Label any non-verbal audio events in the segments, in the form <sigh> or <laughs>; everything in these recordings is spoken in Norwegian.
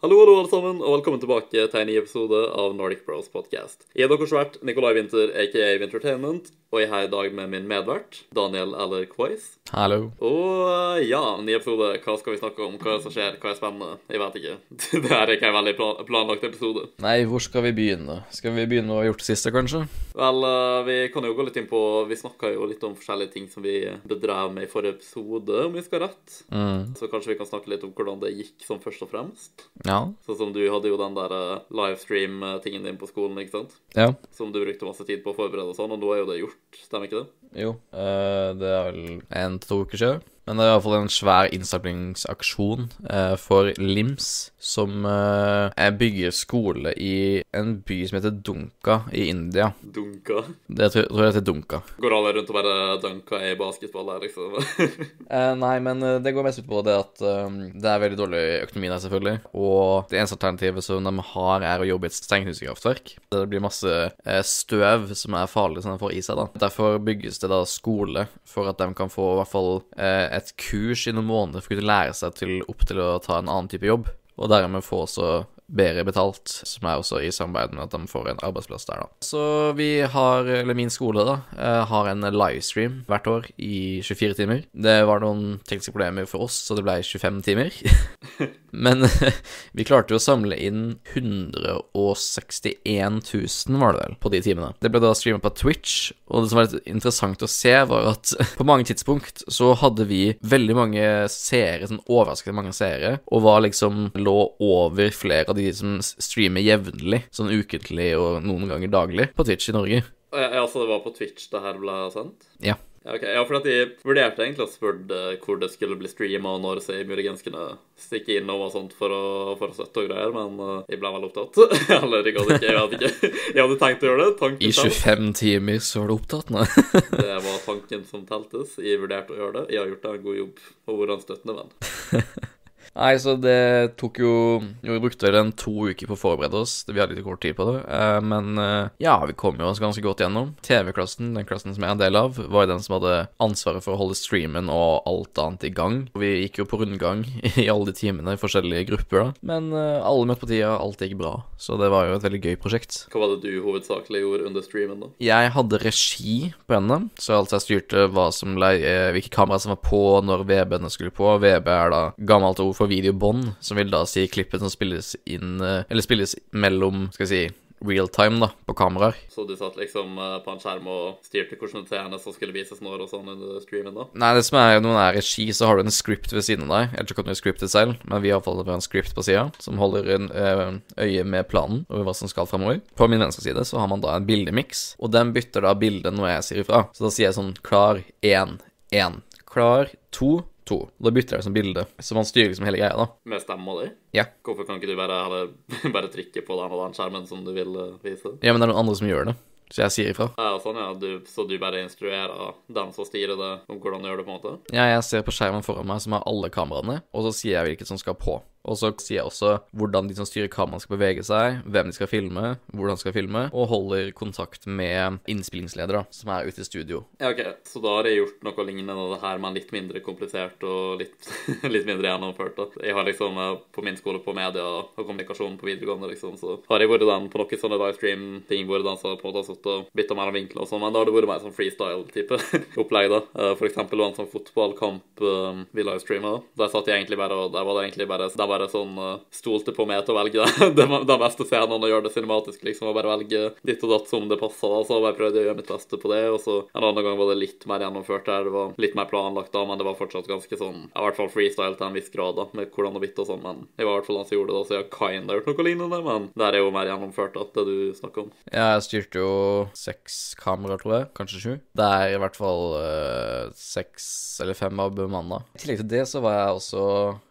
Hallo, hallo, alle sammen, og velkommen tilbake til en ny episode av Nordic Bros podcast. Jeg er deres vert Nikolai Winther, aka Wintertainment, og jeg er her i dag med min medvert, Daniel Eller Quois. Hallo. Og eh, ja, ny episode. Hva skal vi snakke om? Hva er det som skjer? Hva er spennende? Jeg vet ikke. <laughs> Det her er ikke en veldig plan planlagt episode. Nei, hvor skal vi begynne? Skal vi begynne med å ha gjort det siste, kanskje? Vel, eh, vi kan jo gå litt inn på Vi snakka jo litt om forskjellige ting som vi bedrev med i forrige episode, om vi skal rett. Mm. Så kanskje vi kan snakke litt om hvordan det gikk sånn først og fremst. Ja. Sånn som du hadde jo den der eh, livestream-tingen din på skolen, ikke sant? Ja. Som du brukte masse tid på å forberede og sånn, og nå er jo det gjort, stemmer ikke det? Jo. eh, det er vel en til to uker siden. Men det er iallfall en svær innsamlingsaksjon eh, for LIMS, som eh, bygger skole i en by som heter Dunka i India. Dunka. Det tror, tror jeg heter Dunka. Går alle rundt og bare dunka i basketball her, liksom? <laughs> Eh, nei, men eh, det går mest ut på det at um, det er veldig dårlig økonomi der, selvfølgelig. Og det eneste alternativet som de har, er å jobbe i et steinknusekraftverk. Det blir masse eh, støv som er farlig som de får i seg, da. Derfor bygges det da skole for at de kan få i hvert fall eh, et kurs i noen måneder for å kunne lære seg til, opp til å ta en annen type jobb. Og dermed få også bedre betalt, som er også i samarbeid med at de får en arbeidsplass der, da. Så vi har, eller min skole, da, eh, har en livestream hvert år i 24 timer. Det var noen tekniske problemer for oss, så det ble 25 timer. <laughs> Men <laughs> vi klarte jo å samle inn 161 000, var det vel, på de timene. Det ble da streamet på Twitch, og det som var litt interessant å se, var at <laughs> på mange tidspunkt så hadde vi veldig mange seere, sånn overraskende mange seere, og var liksom lå over flere av de som streamer jevnlig, sånn ukentlig og noen ganger daglig, på Twitch i Norge. Ja, Så det var på Twitch det her ble sendt? Ja. Ja, ok. Ja, for at jeg vurderte egentlig å spørre hvor det skulle bli streama, og når jeg muligens kunne stikke innom og sånt for å, for å støtte og greier, men uh, jeg ble vel opptatt. <laughs> Eller jeg hadde ikke, jeg hadde ikke Jeg hadde tenkt å gjøre det. Tanken I 25 timer så var du opptatt, nei? <laughs> Det var tanken som teltes. Jeg vurderte å gjøre det. Jeg har gjort en god jobb og vært en støttende venn. <laughs> Nei, så det tok jo vi brukte vel en to uker på å forberede oss. Vi hadde litt kort tid på det. Eh, men eh, ja, vi kom jo oss ganske godt gjennom. TV-klassen, den klassen som jeg er en del av, var jo den som hadde ansvaret for å holde streamen og alt annet i gang. Vi gikk jo på rundgang <laughs> i alle de timene i forskjellige grupper, da. Men eh, alle møtte på tida, alt gikk bra. Så det var jo et veldig gøy prosjekt. Hva var det du hovedsakelig gjorde under streamen, da? Jeg hadde regi på henne, så altså jeg styrte hva som eh, hvilke kameraer som var på når VB-ene skulle på. VB er da gammelt ord for videobånd, som vil da si klippet som spilles inn eh, Eller spilles mellom, skal jeg si real time, da, på kameraer. Så du satt liksom eh, på en skjerm og styrte hvordan seerne som skulle vises når og sånn under streamen, da? Nei, det som er når man er regi, så har du en script ved siden av deg. Jeg har ikke kommet scriptet selv, men vi har fått en script på sida som holder en ø, øye med planen over hva som skal framover. På min venstre side så har man da en bildemiks, og den bytter da bildet når jeg sier ifra. Så da sier jeg sånn klar én, én. Klar to, to. Da bytter jeg liksom bilde. Så man styrer liksom hele greia, da. Med stemma di? Ja. Hvorfor kan ikke du bare, heller, <laughs> bare trykke på den og den skjermen som du vil eh, vise? Ja, men det er noen andre som gjør det. Så jeg sier ifra. Ja, sånn, ja. Du, så du bare instruerer dem som styrer det, om hvordan du gjør det, på en måte? Ja, jeg ser på skjermen foran meg som har alle kameraene, og så sier jeg hvilket som skal på. Og så sier jeg også hvordan de som styrer kameraet skal bevege seg, hvem de skal filme, hvordan de skal filme, og holder kontakt med innspillingsledere som er ute i studio. Ja, ok. Så da har jeg gjort noe lignende det her, men litt mindre komplisert og litt, <laughs> litt mindre gjennomført. da. Jeg har liksom eh, på min skole på media og kommunikasjon på videregående, liksom, så har jeg vært den på noen sånne livestream-ting hvor den som på en måte har sittet og bytta mellom vinkler og sånn, men da har det vært mer sånn freestyle-type <laughs> opplegg, da. Eh, For eksempel en sånn fotballkamp eh, vi livestreama. Der satt jeg egentlig bare og der var det egentlig bare bare sånn uh, stolte på meg til å velge det, <laughs> det beste scenen og gjøre det cinematisk, liksom, og bare velge ditt og datt som det passa. Så bare prøvde å gjøre mitt beste på det, og så en annen gang var det litt mer gjennomført der. Det var litt mer planlagt da, men det var fortsatt ganske sånn I hvert fall freestyle til en viss grad, da, med hvordan og bitt og sånn, men jeg var i hvert fall den som gjorde det, da, så jeg har kinda gjort noe lignende, men der er jo mer gjennomført, da, det du snakker om. Ja, jeg styrte jo seks kameraer, tror jeg. Kanskje sju. Det er i hvert fall øh, seks eller fem av bemanna. I tillegg til det så var jeg også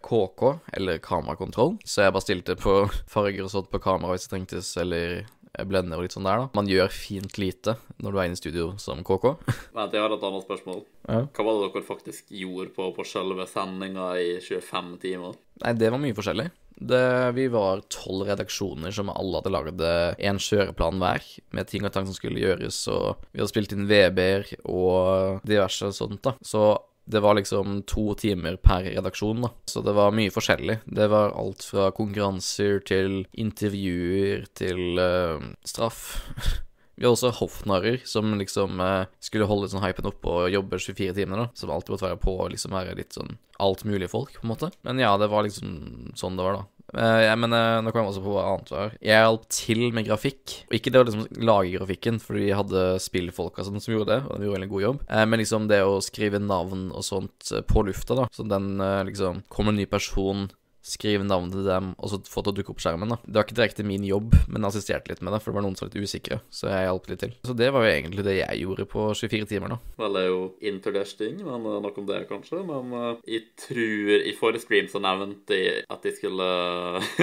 KK, eller kamerakontroll, så jeg bare stilte på <laughs> farger og sånt på kamera hvis det trengtes, eller blender og litt sånn der, da. Man gjør fint lite når du er inne i studio som KK. <laughs> Vent, jeg har et annet spørsmål. Ja. Hva var det dere faktisk gjorde på, på selve sendinga i 25 timer? Nei, det var mye forskjellig. Det, vi var tolv redaksjoner som alle hadde lagd en kjøreplan hver, med ting og tang som skulle gjøres, og vi hadde spilt inn VB-er og diverse sånt, da. Så Det var liksom to timer per redaksjon, da. Så det var mye forskjellig. Det var alt fra konkurranser til intervjuer til uh, straff. <laughs> Vi har også hoffnarrer som liksom eh, skulle holde sånn hypen oppe og jobbe 24 timer, da. Som alltid måtte være på og liksom være litt sånn alt mulig folk, på en måte. Men ja, det var liksom sånn det var, da. Uh, ja, men uh, nå kom jeg også på hva annet var. Jeg hjalp til med grafikk. Og ikke det å liksom lage grafikken, fordi vi hadde spillfolk og sånn som gjorde det, og de gjorde en god jobb. Uh, men liksom det å skrive navn og sånt eh, på lufta, da. Så den eh, liksom Kommer en ny person skrive navnet til dem, og så få til å dukke opp skjermen. da. Det var ikke direkte min jobb, men assisterte litt med det, for det var noen som var litt usikre, så jeg hjalp litt til. Så det var jo egentlig det jeg gjorde på 24 timer, da. Vel, det er jo interdusting, men uh, nok om det, kanskje. Men uh, jeg tror I forrige stream så nevnte jeg at jeg skulle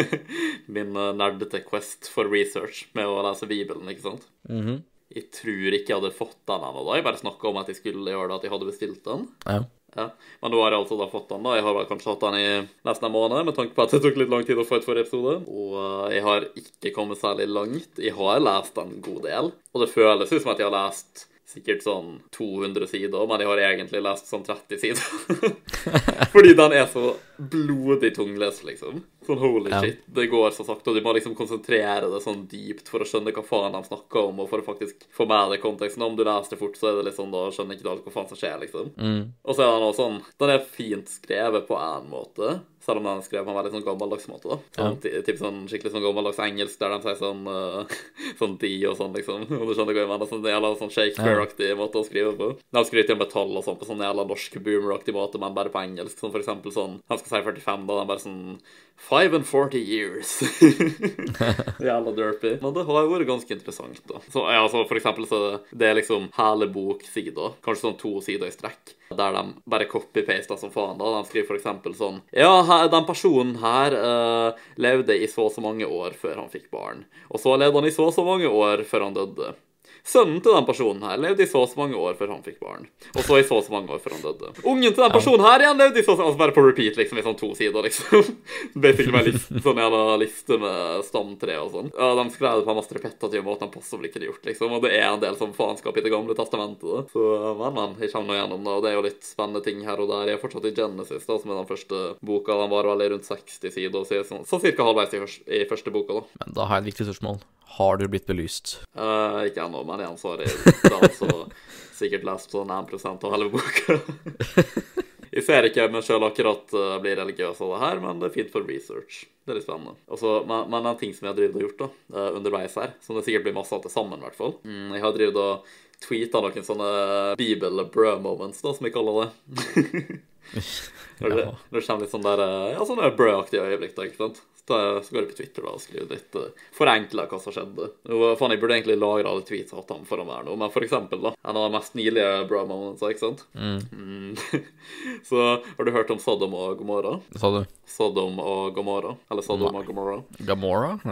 <laughs> Min uh, nerdete quest for research med å lese Bibelen, ikke sant? Mhm. Jeg tror ikke jeg hadde fått den ennå. Jeg bare snakka om at jeg skulle gjøre det, at jeg hadde bestilt den. Ja. Ja, Men nå har jeg altså da fått den. da. Jeg har vel kanskje hatt den i nesten en måned, med tanke på at det tok litt lang tid å få et forrige episode. Og uh, jeg har ikke kommet særlig langt. Jeg har lest en god del, og det føles ut som at jeg har lest sikkert sånn 200 sider, men jeg har egentlig lest sånn 30 sider. <laughs> Fordi den er så blodig tunglest, liksom. Sånn holy Ja. shit. Det går så sakte, og du må liksom konsentrere det sånn dypt for å skjønne hva faen de snakker om, og for å faktisk få med det i konteksten. Om du leser det fort, så er det litt sånn, da skjønner ikke du alt hva faen som skjer, liksom. Mm. Og så er den også sånn Den er fint skrevet på en måte, selv om den er skrevet på en veldig sånn gammeldags måte. da sånn, ja. Typ sånn skikkelig sånn gammeldags engelsk der de sier sånn uh, <laughs> Sånn de og sånn, liksom. <laughs> Og du skjønner hva jeg mener? Sånn jævla sånn Shakespeare-aktig måte å skrive på. De skryter jo om tall og sånn på sånn jævla norsk boomer-aktig måte, men bare på engelsk. Sånn for eksempel sånn Han skal si 45, da. De bare sånn Five and forty years. <laughs> Jævla derpy. Men det har vært ganske interessant, da. Så ja, så for eksempel så det er liksom hele boksider, kanskje sånn to sider i strekk, der de bare copy-paster som faen, da. De skriver for eksempel sånn Ja, her, den personen her uh, levde i så og så mange år før han fikk barn. Og så levde han i så og så mange år før han døde. Sønnen til den personen her levde i så og så mange år før han fikk barn. Og så i så og så mange år før han døde. Ungen til den personen her igjen levde i så og så altså Bare på repeat, liksom, i sånn to sider, liksom. Basically med liste, sånn jævla liste med stamtre og sånn. Ja, De skrev det på en masse repetitive måter de ikke det gjort, liksom. Og det er en del sånn faenskap i Det gamle testamentet. da. Så, men, men, jeg kommer nå gjennom det, og det er jo litt spennende ting her og der. Jeg er fortsatt i Genesis, da, som er den første boka. Den var veldig rundt 60 sider, så sånn, så cirka halvveis i, i første boka, da. Men da har jeg et viktig spørsmål. Har du blitt belyst? Uh, ikke ennå, men igjen så har jeg altså <laughs> sikkert lest sånn 1 av hele boka. <laughs> jeg ser ikke meg sjøl akkurat uh, bli religiøs av det her, men det er fint for research. Det er litt spennende. Også, men, men en ting som jeg har og gjort da, eh, underveis her, som det sikkert blir masse av til sammen, i hvert fall mm, Jeg har drevet og tweeta noen sånne bibel-brø-moments, da, som jeg kaller det. <laughs> Når det, det kommer litt sånn der eh, Ja, sånne brødaktige øyeblikk, da, ikke sant. Så, går jeg på Twitter da og skriver litt uh, forenkla hva som skjedde. Og, faen, jeg burde egentlig lagre alle tweets hatt ham foran meg nå, men for eksempel, da. En av de mest nylige bra moments, ikke sant. Mm. <laughs> så har du hørt om Sodom og Gomorra? Sa du Sodom og Gomorra? Eller Sodom og Gomorra? <laughs> Gamora? <laughs>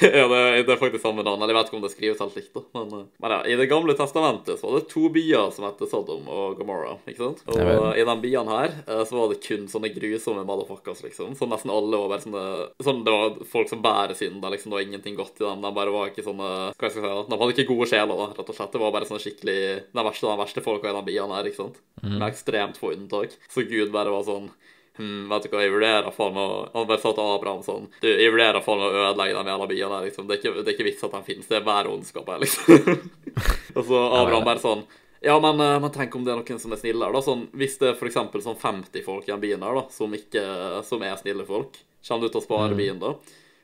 ja, det, det er faktisk samme navn. Eller jeg vet ikke om det skrives helt likt, da. Men, eh, men ja, i Det gamle testamentet så var det to byer som het Sodom og Gomorra. ikke sant? Og eh, i de byene her uh, så var det kun sånne grusomme motherfuckers, liksom. Så nesten alle var bare sånne sånn, Det var folk som bærer synd. liksom, Det var ingenting godt i dem. De bare var ikke sånne Hva skal jeg si da? De hadde ikke gode sjeler, da, rett og slett. Det var bare sånne skikkelig De verste, de verste folka i den byen her, ikke sant. Med ekstremt få unntak. Så Gud bare var sånn Hm, vet du hva, jeg vurderer faen meg Han bare sa til Abraham sånn Du, jeg vurderer faen meg å ødelegge den jævla byen her, liksom. Det er ikke, det er ikke vits at de finnes. Det er bare ondskap her, liksom. <laughs> og så Abraham bare sånn ja, men, eh, men tenk om det er noen som er snille her, da. Sånn, hvis det er eksempel sånn 50 folk i en byen her, da, som, ikke, som er snille folk, kommer du til å spare bilen da?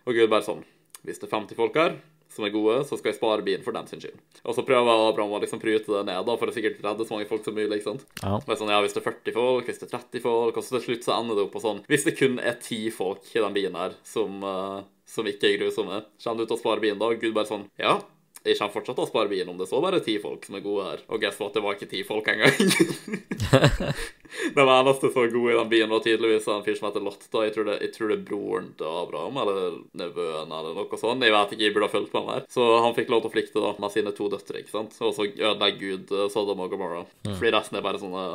Og Gud bare sånn Hvis det er 50 folk her som er gode, så skal jeg spare bilen for dem sin skyld. Og så prøver Abraham å liksom prute det ned, da, for å sikkert redde så mange folk som mulig, ikke sant. Ja. Men sånn, ja, Hvis det er 40 folk, hvis det er 30 folk, og så til slutt så ender det opp på sånn Hvis det kun er 10 folk i den bilen her som, uh, som ikke er grusomme, kommer du til å spare bilen da? Og Gud bare sånn Ja, jeg kommer fortsatt til å spare byen om det så bare ti folk som er gode her. Og guess what, det var ikke ti folk engang. <laughs> Den eneste som var god i den byen, var tydeligvis en fyr som heter Lotta. Jeg tror, det, jeg tror det er broren til Abraham, eller nevøen, eller noe sånt. Jeg vet ikke, jeg burde ha fulgt med der. Så han fikk lov til å flykte da, med sine to døtre, ikke sant. Og så ødelegger Gud eh, Sodom og Gomorra. Fordi resten er bare sånne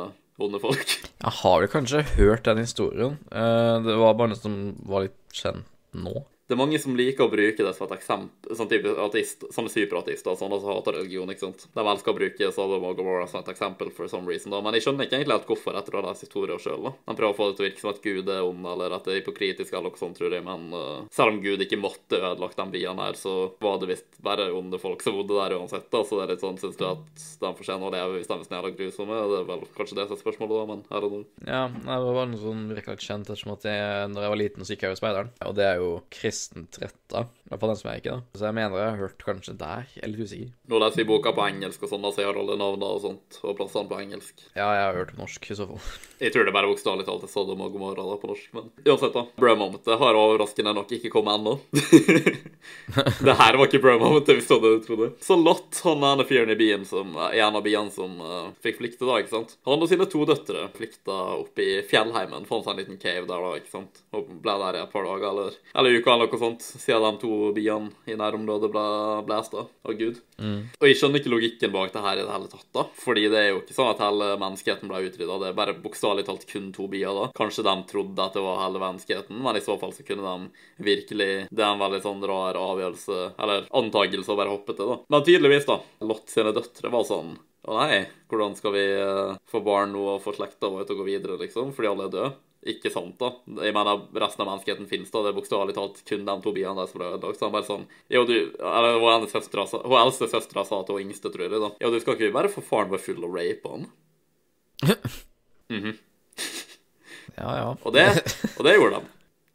onde folk. <laughs> Jeg har vel kanskje hørt den historien. Eh, Det var bare noe som var litt kjent nå det er mange som liker å bruke det som et eksempel Sånn type ateist, sånne superateister sånne som hater religion. ikke sant? De elsker å bruke Sodom og Gomorrah som et eksempel, for some reason, da. men jeg skjønner ikke egentlig helt hvorfor etter å ha lest historien sjøl. De prøver å få det til å virke som at Gud er ond, eller at det er hypokritisk, eller noe sånt, tror jeg, men uh, selv om Gud ikke måtte ødelagt de byene her, så var det visst bare onde folk som bodde der uansett, da. så det er litt sånn, syns du at de fortjener å leve hvis de er snille og grusomme? Det er vel kanskje det som er spørsmålet, da, men her og nå. Ja, det var noe som virka kjent, ettersom at jeg, når jeg var liten, så gikk jeg jo Speideren, og det er jo krist 16-13. I hvert fall den som jeg ikke, da. Så jeg mener jeg har hørt kanskje der. Jeg er litt usikker. Når de sier boka på engelsk og sånn, da, sier alle navnene og sånt, og plassene på engelsk. Ja, jeg har hørt på norsk, i så fall. Jeg tror det bare bokstavelig talt er Sodom og Gomorra da, på norsk, men uansett, da. Bro-momentet har overraskende nok ikke kommet ennå. <laughs> det her var ikke bro-momentet, hvis du hadde trodd det. Så Lott, han ene fyren i byen som er en av byen som uh, fikk flykte da, ikke sant. Han og sine to døtre flykta opp i fjellheimen, fant seg en liten cave der da, ikke sant. Og ble der i et par dager, eller, eller uka eller noe sånt, siden de to byene i nærområdet ble blæst av Gud. Mm. Og jeg skjønner ikke logikken bak det her i det hele tatt, da. Fordi det er jo ikke sånn at hele menneskeheten ble utrydda. Det er bare bokstavelig talt kun to byer, da. Kanskje de trodde at det var hele menneskeheten, men i så fall så kunne de virkelig Det er en veldig sånn rar avgjørelse, eller antagelse, å bare hoppe til, da. Men tydeligvis, da. Lott sine døtre var sånn å nei, hvordan skal vi uh, få barn nå og få slekta vår til å gå videre, liksom? Fordi alle er døde. Ikke sant, da. Jeg mener, resten av menneskeheten finnes da. Det er bokstavelig talt kun de to biene der som ble ødelagt. Så han bare sånn Jo, du Eller hun eldste søstera sa til hun yngste, tror jeg, da. Ja, du skal ikke bare få faren vår full og rape han? <laughs> Mhm. Ja, ja. Og det, og det gjorde de.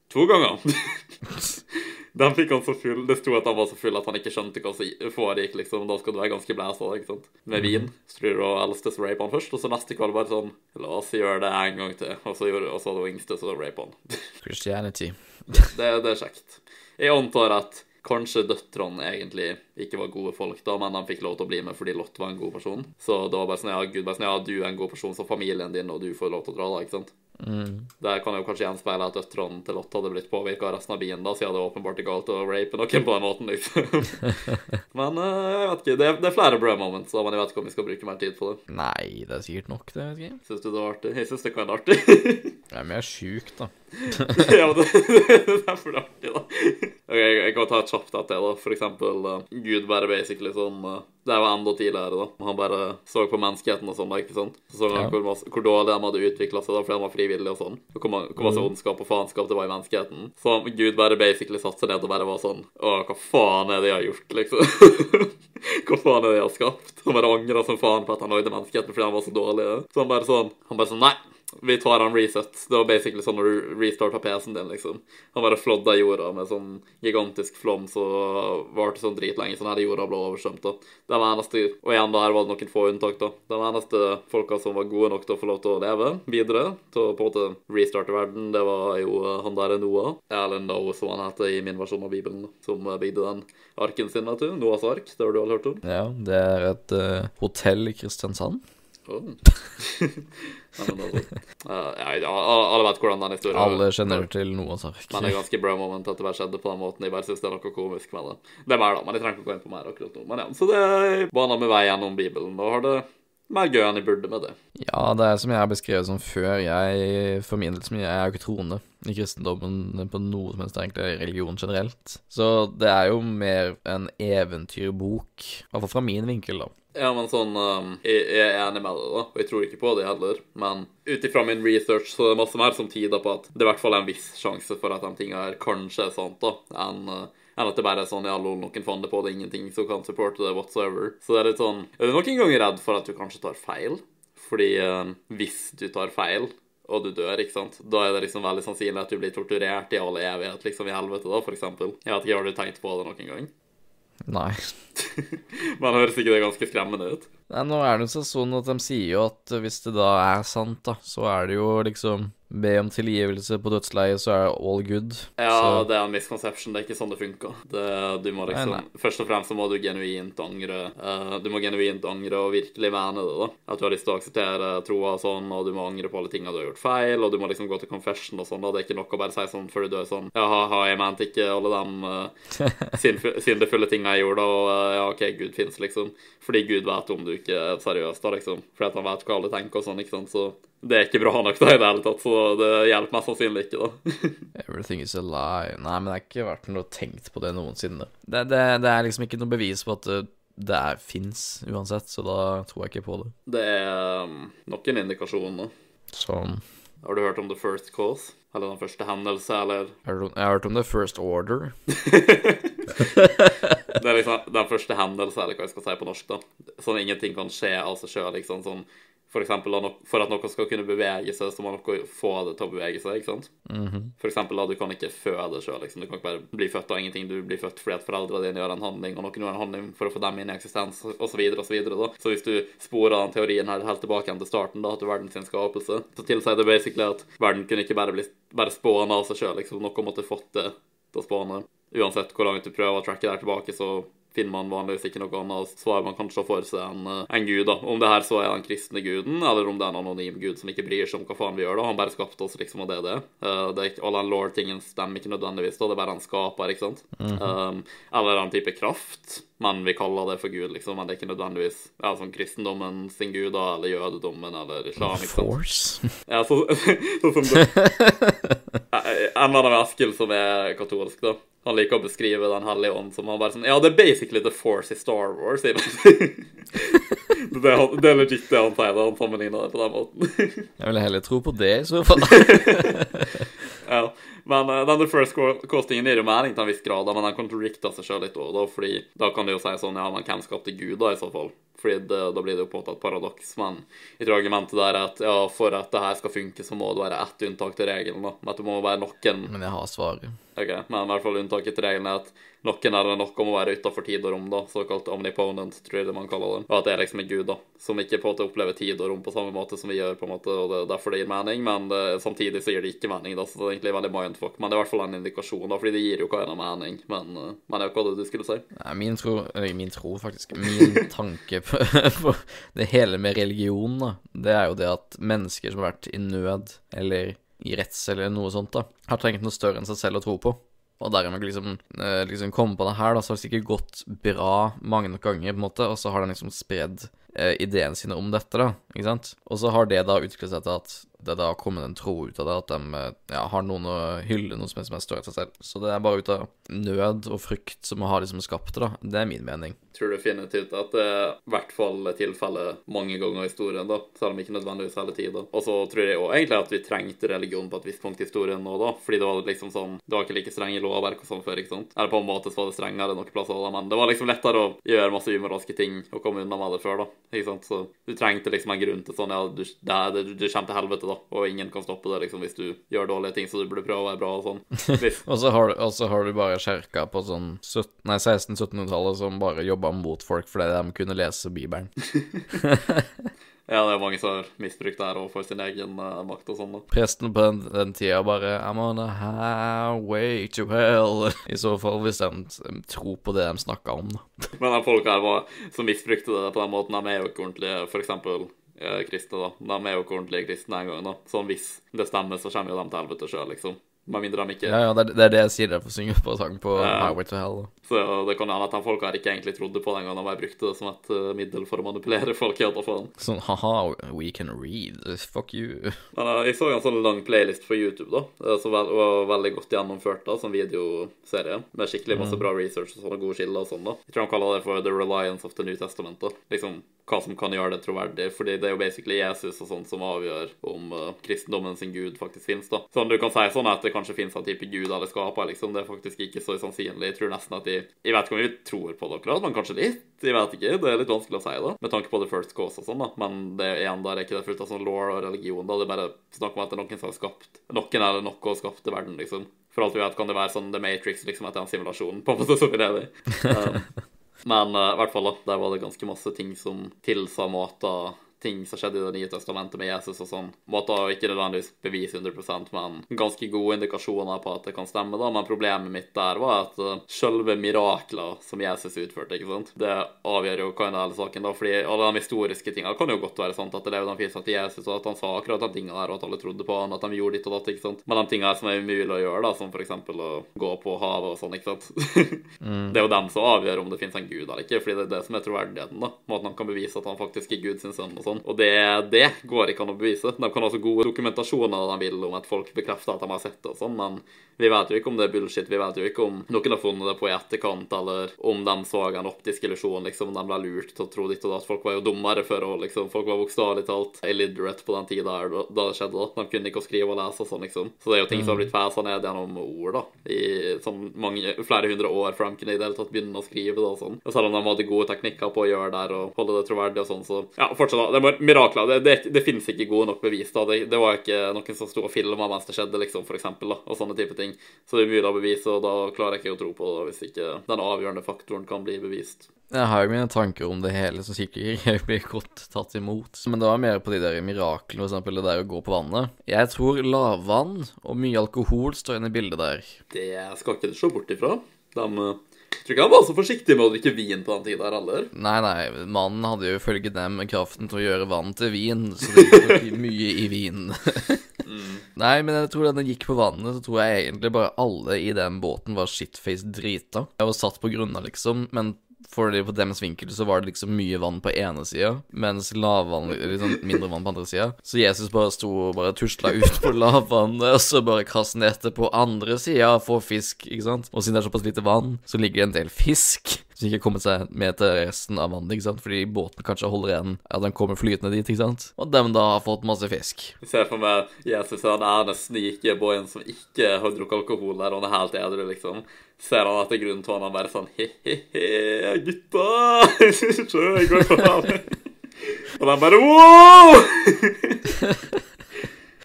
To ganger. <laughs> De fikk han så full Det sto at han var så full at han ikke skjønte hva som foregikk, liksom. Da skal du være ganske blæsa, ikke sant. Med vin. Så tror du eldste rape han først, og så neste kveld bare sånn La oss gjøre det en gang til. Og så, gjorde, og så hun yngste så rape han. <laughs> Christianity. Det, det er kjekt. Jeg antar at kanskje døtrene egentlig ikke var gode folk, da, men de fikk lov til å bli med fordi Lott var en god person. Så det var bare sånn ja, Gud bare sånn ja, du er en god person, så familien din, og du får lov til å dra, da, ikke sant. Mm. Det kan jo kanskje gjenspeile at døtrene til Lott hadde blitt påvirka av resten av byen, da, siden det åpenbart ikke galt å rape noen på den måten, liksom. <laughs> men uh, jeg vet ikke. Det er, det er flere bro moments, men jeg vet ikke om vi skal bruke mer tid på det. Nei, det er sikkert nok, det. vet ikke. Syns du det var artig? Jeg syns det kan være artig. <laughs> Jeg er sjuk, da. <laughs> ja, men det, det er for artig, da. Ok, jeg, kan ta et kjapt et til, da. For eksempel uh, Gud bare basically sånn uh, Det var enda tidligere, da. Han bare så på menneskeheten og sånn, ikke sant. Så så han Ja. hvor, masse- hvor dårlig de hadde utvikla seg, da, fordi de var frivillige og sånn. Og hvor, hvor masse ondskap og faenskap det var i menneskeheten. Så Gud bare basically satte seg ned og bare var sånn Å, hva faen er det jeg har gjort, liksom? <laughs> hva faen er det jeg har skapt? Han bare angra som faen på at han lagde menneskeheten fordi han var så dårlig. Så han bare sånn Han bare sånn Nei. Vi tar han reset. Det var basically sånn når du restarta PC-en din, liksom. Han bare flådda jorda med sånn gigantisk flom som varte sånn dritlenge. Sånn her jorda ble oversvømt. Det var eneste, Og igjen, da her var det noen få unntak, da. De eneste folka som var gode nok til å få lov til å leve videre, til å på en måte restarte verden, det var jo eh, han der Noah. Eller Noah, som han heter i min versjon av Bibelen, som eh, bygde den arken sin, vet du. Noahs ark, det har du alle hørt om? Ja, det er et uh, hotell i Kristiansand. <laughs> Ja, men altså, alle vet hvordan den historien Alle kjenner til noe av saken. Men det er ganske bra moment at det bare skjedde på den måten. Jeg bare synes det er noe komisk med det. Det er mer da, men jeg trenger ikke å gå inn på mer akkurat nå. Men ja, så det er bana med vei gjennom Bibelen, og har det mer gøy enn jeg burde med det. Ja, det er som jeg har beskrevet som før. Jeg for min del som jeg er jo ikke troende i kristendommen på noe som helst, egentlig religion generelt. Så det er jo mer en eventyrbok, i hvert fall fra min vinkel, da. Ja, men sånn um, jeg, jeg er enig med deg, da, og jeg tror ikke på det heller. Men ut ifra min research så er det masse mer som tyder på at det i hvert fall en viss sjanse for at de tingene her kanskje er sant, da, enn uh, enn at det bare er sånn ja, lol, noen fant det på, det er ingenting som kan supporte det whatsoever. Så det er litt sånn Er du noen ganger redd for at du kanskje tar feil? Fordi eh, hvis du tar feil, og du dør, ikke sant, da er det liksom veldig sannsynlig at du blir torturert i all evighet, liksom i helvete, da, for eksempel. Jeg vet ikke, har du tenkt på det noen gang? Nei. <laughs> Men høres ikke det ganske skremmende ut? Nei, nå er det jo sånn at de sier jo at hvis det da er sant, da, så er det jo liksom Be om tilgivelse på dødsleiet, så er all good. Ja, så, det er en misconception. Det er ikke sånn det funker. Det, du må liksom, Nei, Først og fremst så må du genuint angre. Uh, du må genuint angre og virkelig mene det. da. At du har lyst til å akseptere troa og sånn, og du må angre på alle tingene du har gjort feil, og du må liksom gå til confession og sånn. da. Det er ikke nok å bare si sånn før du dør sånn Ja, ha, jeg mente ikke alle de uh, <laughs> syndefulle tinga jeg gjorde, og uh, ja, OK, Gud fins, liksom. Fordi Gud vet om du ikke er seriøs, da, liksom. Fordi at han vet hva alle tenker og sånn, ikke sant. Så det er ikke bra nok da i det hele tatt, så det hjelper meg sannsynlig ikke, da. <laughs> Everything is a lie. Nei, men det har ikke vært noe tenkt på det noensinne. Det, det, det er liksom ikke noe bevis på at det, fins uansett, så da tror jeg ikke på det. Det er um, nok en indikasjon, da. Sånn Har du hørt om the first cause? Eller den første hendelse, eller jeg har hørt om The First Order. <laughs> <laughs> Det er liksom den første hendelse, eller hva jeg skal si på norsk, da. Sånn ingenting kan skje av seg sjøl, liksom. Sånn for eksempel, no- for at noe skal kunne bevege seg, så må noe få det til å bevege seg, ikke sant? For eksempel, da, du kan ikke føde sjøl, liksom. Du kan ikke bare bli født av ingenting. Du blir født fordi at foreldrene dine gjør en handling, og noen gjør en handling for å få dem inn i eksistens, osv., osv. da. Så hvis du sporer den teorien her helt tilbake til starten, da, til verdens skapelse, så tilsier det basically at verden kunne ikke bare bli bare spåna av seg sjøl, liksom. Noe måtte fått det til å spåne. Uansett hvor langt du prøver å tracke der tilbake, så finner man vanligvis ikke noe annet. svar man kanskje for seg en, eh, en gud, da. Om det her så er den kristne guden, eller om det er en anonym gud som ikke bryr seg om hva faen vi gjør, da. Han bare skapte oss, liksom, og det er det. Uh, det er ikke, all den lore-tingen stemmer ikke nødvendigvis, da. Det er bare han skaper, ikke sant. um, eller en type kraft. Men vi kaller det for Gud, liksom. Men det er ikke nødvendigvis ja, sånn kristendommen sin gud, da, eller jødedommen, eller islam. ikke sant? Force? Ja, så, <laughs> sånn som det. <laughs> En eller annen Eskil, som er katolsk, da. Han liker å beskrive Den hellige ånd som han bare sånn Ja, det er basically the force i Star Wars, sier han. <laughs> det, er, det er legit det han sier. Han sammenligner det på den måten. <laughs> Jeg ville heller tro på det, i så fall. <laughs> ja. Men uh, denne first co- costingen gir jo mening til en viss grad, men den kontradikter seg sjøl litt òg. Fordi da kan du jo si sånn Ja, men hvem skapte Gud, da, i så fall? Fordi det, da blir det jo på en måte et paradoks. Men jeg tror argumentet der er at ja, for at det her skal funke, så må det være ett unntak til regelen. da. At det må være noen Men jeg har svaret. Ok, Men i hvert fall unntaket til regelen er at noen nok om å være utafor tid og rom, da. Såkalt omniponent, tror jeg det man kaller det. Og at det er liksom en gud, da. Som ikke på en måte opplever tid og rom på samme måte som vi gjør, på en måte, og det er derfor det gir mening. Men det, samtidig så gir det ikke mening, da. Så det er egentlig veldig mindfuck. Men det er i hvert fall en indikasjon, da, fordi det gir jo hva en mening. Men, eh, men ja, hva var det du skulle si? Nei, min tro Eller min tro, faktisk. Min <laughs> tanke på, på det hele med religion, da, det er jo det at mennesker som har vært i nød, eller i redsel eller noe sånt, da, har trengt noe større enn seg selv å tro på. Og dermed liksom, eh, liksom komme på det her, da, så har det sikkert gått bra mange nok ganger, på en måte, og så har den liksom spredd ideene sine om dette, da, ikke sant? Og så har det da utviklet seg til at det da har kommet en tro ut av det, at de eh, ja, har noen å hylle, noe som er, som er større enn seg selv. Så det er bare ut av nød og frykt som har liksom skapt det, da. Det er min mening. tror definitivt at det er i hvert fall tilfellet mange ganger i historien, da. Selv om ikke nødvendigvis hele tida. Og så tror jeg òg egentlig at vi trengte religion på et visst punkt i historien nå, da. Fordi det var liksom sånn Det var ikke like strenge lovverk og sånn før, ikke sant. Eller på en måte så var det strengere noen plasser, da, men det var liksom lettere å gjøre masse umoralske ting og komme unna med det før, da. Ikke sant. Så du trengte liksom en grunn til sånn Ja, du, det, det, du kommer til helvete, da, og ingen kan stoppe det, liksom, hvis du gjør dårlige ting, så du burde prøve å være bra og sånn. <laughs> Og så har, du- og så har du bare kjerka på sånn 17 nei, 1600-1700-tallet som bare jobba mot folk fordi de kunne lese Bibelen. <laughs> Ja, det er mange som har misbrukt det her overfor for sin egen uh, makt og sånn. da. Presten på den, den tida bare I'm on a highway to hell. <laughs> I så fall, hvis de de tror på det de snakker om, da. Men de folk her var, som misbrukte det på den måten, de er jo ikke ordentlige, eksempel eh, kristne, da. De er jo ikke ordentlige kristne engang, da. Så hvis det stemmer, så kommer jo de til helvete sjøl, liksom. Med mindre de ikke Ja, ja, det, er- det er det jeg sier derfor synger på sang på Ja. Highway to Hell. Så det kan hende at de folka her ikke egentlig trodde på den gangen, han bare brukte det som et uh, middel for å manipulere folk. i fall. Sånn ha-ha, we can read. Fuck you. <laughs> Men uh, jeg så en sånn lang playlist på YouTube, da, som var veldig godt gjennomført, da, som videoserie, med skikkelig masse bra research og sånne gode skiller og sånn, da. Jeg tror de kaller det for The Reliance of the New Testament, da. Liksom hva som kan gjøre det troverdig, fordi det er jo basically Jesus og sånt som avgjør om uh, kristendommen sin gud faktisk finnes, da. Sånn du kan si sånn at det kanskje finnes en type gud eller skaper, liksom. Det er faktisk ikke så sannsynlig. Jeg tror nesten at de Jeg vet ikke om vi tror på det akkurat, men kanskje litt. Jeg vet ikke. Det er litt vanskelig å si, da. Med tanke på the first cause og sånn, da. Men det er igjen der er ikke det fullt av sånn law og religion, da. Det er bare snakk om at det er noen som har skapt Noen eller noe og skapte verden, liksom. For alt vi vet, kan det være sånn The Matrix, liksom, at det er en simulasjon, på en måte, som vi lever i. Um, men eh, i hvert fall, da. Der var det ganske masse ting som tilsa måter ting som skjedde i Det nye testamentet med Jesus og sånn. Måter ikke nødvendigvis bevise 100% men ganske gode indikasjoner på at det kan stemme. da, Men problemet mitt der var at uh, selve mirakler som Jesus utførte, ikke sant, det avgjør jo hva en hele saken. da, fordi alle de historiske tingene kan jo godt være sant, at det levde den fisa til Jesus, og at han sa akkurat de tingene der, og at alle trodde på han, at de gjorde ditt og datt, ikke sant. Men de tingene som er umulig å gjøre, da, som eksempel å gå på havet og sånn, ikke sant. <laughs> Det er jo dem som avgjør om det finnes en gud eller ikke, fordi det er det som er troverdigheten, da. Måten han kan bevise at han faktisk er Guds sønn og sånn. Og det, det går ikke an å bevise. De kan ha så gode dokumentasjoner de vil om at folk bekrefter at de har sett det og sånn, men vi vet jo ikke om det er bullshit. Vi vet jo ikke om noen har funnet det på i etterkant, eller om de så en optisk illusjon, liksom, de ble lurt til å tro ditt og datt. Folk var jo dummere før òg, liksom. Folk var bokstavelig talt illiterate på den tida da det skjedde. da. De kunne ikke å skrive og lese og sånn, liksom. Så det er jo ting som har blitt fesa ned gjennom ord, da, i sånn mange, flere hundre år før de kunne i det hele tatt begynne å skrive det og sånn. Og selv om de hadde gode teknikker på å gjøre det og holde det troverdig og sånn, så ja, fortsatt, da. Det var mirakler. Det, det, det finnes ikke gode nok bevis, da. Det, det var ikke noen som sto og filma mens det skjedde, liksom, for eksempel, da, og sånne type ting. Så det er mye av bevis, og da klarer jeg ikke å tro på det hvis ikke den avgjørende faktoren kan bli bevist. Jeg har jo mine tanker om det hele som sikkert ikke blir godt tatt imot. Men det var mer på de der miraklene, eksempel det der å gå på vannet. Jeg tror lavvann og mye alkohol står inne i bildet der. Det skal ikke du se bort ifra. De eh, tror ikke han var så forsiktig med å drikke vin på den tida her heller. Nei, nei, mannen hadde jo ifølge dem kraften til å gjøre vann til vin, så det gikk nok mye i vinen. <laughs> Nei, men jeg tror da den gikk på vannet, så tror jeg egentlig bare alle i den båten var shitface drita. Jeg var satt på grunna, liksom, men fordi på deres vinkel så var det liksom mye vann på ene sida, mens lavvann, liksom mindre vann på andre sida. Så Jesus bare sto og bare tusla ut på lavvannet, og så bare kastet nettet på andre sida for fisk, ikke sant. Og siden det er såpass lite vann, så ligger det en del fisk som ikke har kommet seg med til resten av vannet, ikke sant. Fordi båten kanskje holder igjen at den kommer flytende dit, ikke sant. Og dem da har fått masse fisk. Jeg ser for meg Jesus er den snike boyen som ikke har drukket alkohol der, og han er helt edru, liksom. Ser han etter grunnen til at han bare sånn he-he-he, gutta! Se, jeg går på havet. Og de bare wow! <laughs>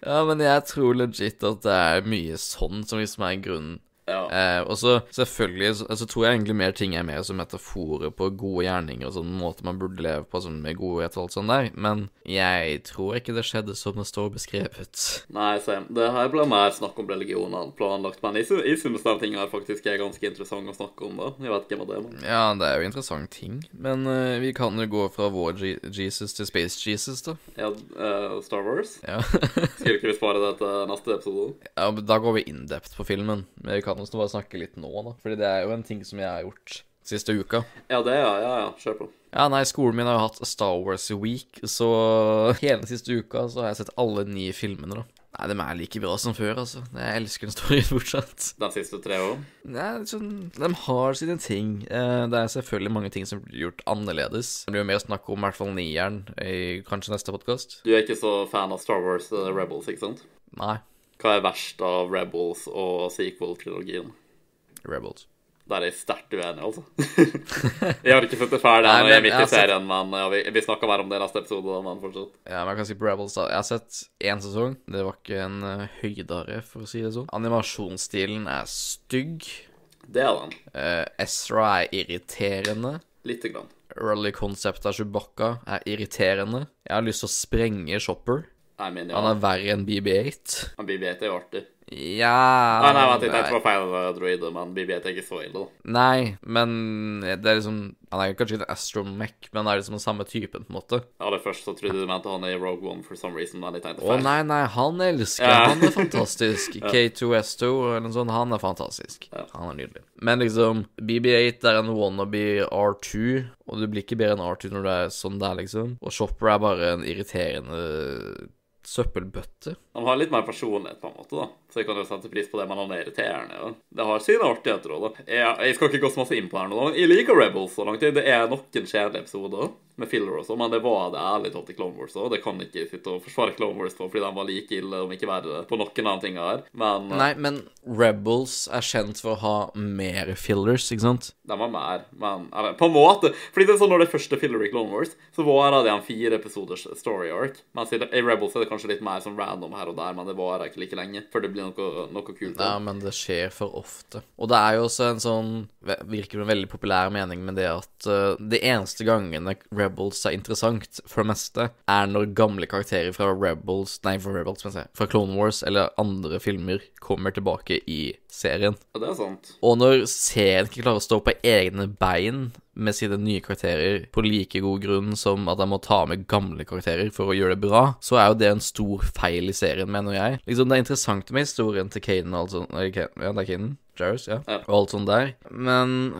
Ja, men jeg tror legit at det er mye sånn som liksom er grunnen. Ja. Eh, og så selvfølgelig så, altså, tror jeg egentlig mer ting er mer som metaforer på gode gjerninger og sånn måte man burde leve på sånn med godhet og alt sånt der, men jeg tror ikke det skjedde som det står beskrevet. Nei, same. Det her ble mer snakk om religion enn planlagt, men jeg, jeg synes den tinga faktisk er ganske interessant å snakke om, da. Jeg vet ikke hva det er, men Ja, det er jo interessant ting, men uh, vi kan jo gå fra vår G Jesus til Space Jesus, da. ja, uh, Star Wars. Ja. Skulle ikke vi spare det til neste episode? <laughs> ja men da går vi in depth på filmen. Men vi kan også bare snakke litt nå, da. Fordi det er jo en ting som jeg har gjort siste uka. Ja, det, ja. Ja, ja. Kjør på. Ja, nei, skolen min har jo hatt Star Wars Week, så hele den siste uka så har jeg sett alle ni filmene, da. Nei, de er like bra som før, altså. Jeg elsker den storyen <laughs> fortsatt. De siste tre år. Nei, sånn, De har sine ting. Eh, Det er selvfølgelig mange ting som blir gjort annerledes. Det blir jo mer snakk om i hvert fall nieren i kanskje neste podkast. Du er ikke så fan av Star Wars uh, Rebels, ikke sant? Nei, Hva er verst av Rebels og sequel-trilogien? Rebels. Der er jeg sterkt uenig, altså. <laughs> jeg har ikke det ferdig den, jeg er midt i serien, men ja, vi, vi snakker mer om det i neste episode, men fortsatt. Ja, men jeg kan si på Rebels, da. Jeg har sett én sesong. Det var ikke en uh, høydare, for å si det sånn. Animasjonsstilen er stygg. Det er den. Uh, Ezra er irriterende. Lite grann. Rally Concept av Chewbacca er irriterende. Jeg har lyst til å sprenge Chopper. Jeg mener, Han er verre enn BB8. Men BB-8 er jo artig. Ja Nei, nei, vent jeg tenkte det var feil droider, droide, men BB-8 er ikke så ille, da. Nei, men det er liksom Han er kanskje ikke en astromech, men han er liksom den samme typen, på en måte. Aller først så trodde du mente han er i Rogue One for some reason, men jeg tenkte Å feil. nei, nei, han elsker Ja. Han er fantastisk. <laughs> K2S2 eller noe sånt, han er fantastisk. Ja. Han er nydelig. Men liksom, BB8 er en wannabe R2, og du blir ikke bedre enn R2 når du er sånn der, liksom. Og Chopper er bare en irriterende søppelbøtte. Han har litt mer personlighet, på en måte, da. Så jeg kan jo sette pris på det, men han er irriterende. Ja. Det har sine artigheter òg, da. Jeg, jeg skal ikke gå så masse inn på her nå. Jeg liker Rebels så langt. Det er noen kjedelige episoder med filler og sånn, men det var det ærlig talt i Clone Wars òg. Det kan ikke sitte og forsvare Clone Wars for, fordi de var like ille, om ikke verre, på noen av tingene her. Men eh, Nei, men Rebels er kjent for å ha mer fillers, ikke sant? de var mer. Men eller, på en måte. Fordi det er sånn når det er første filler i Clone Wars, så varer det en fire episoders story arc. Mens i i Rebels er det kanskje litt mer sånn random her og der, men det varer ikke like lenge før det blir noe, noe kult. Ja, men det skjer for ofte. Og det er jo også en sånn Virker som en veldig populær mening med det at uh, det eneste gangene Rebels er interessant, for det meste, er når gamle karakterer fra Rebels Nei, fra Rebels, skal jeg, fra Clone Wars eller andre filmer kommer tilbake i serien. Ja, det er sant. Og når serien ikke klarer å stå på egne bein med sine nye karakterer på like god grunn som at de må ta med gamle karakterer for å gjøre det bra, så er jo det en stor feil i serien, mener jeg. Liksom, det er interessant med historien til Kaden og alt sånt. Nei, Kaden- Ja, det er Kaden. Jarus, ja. Ja. Og alt sånt der. Men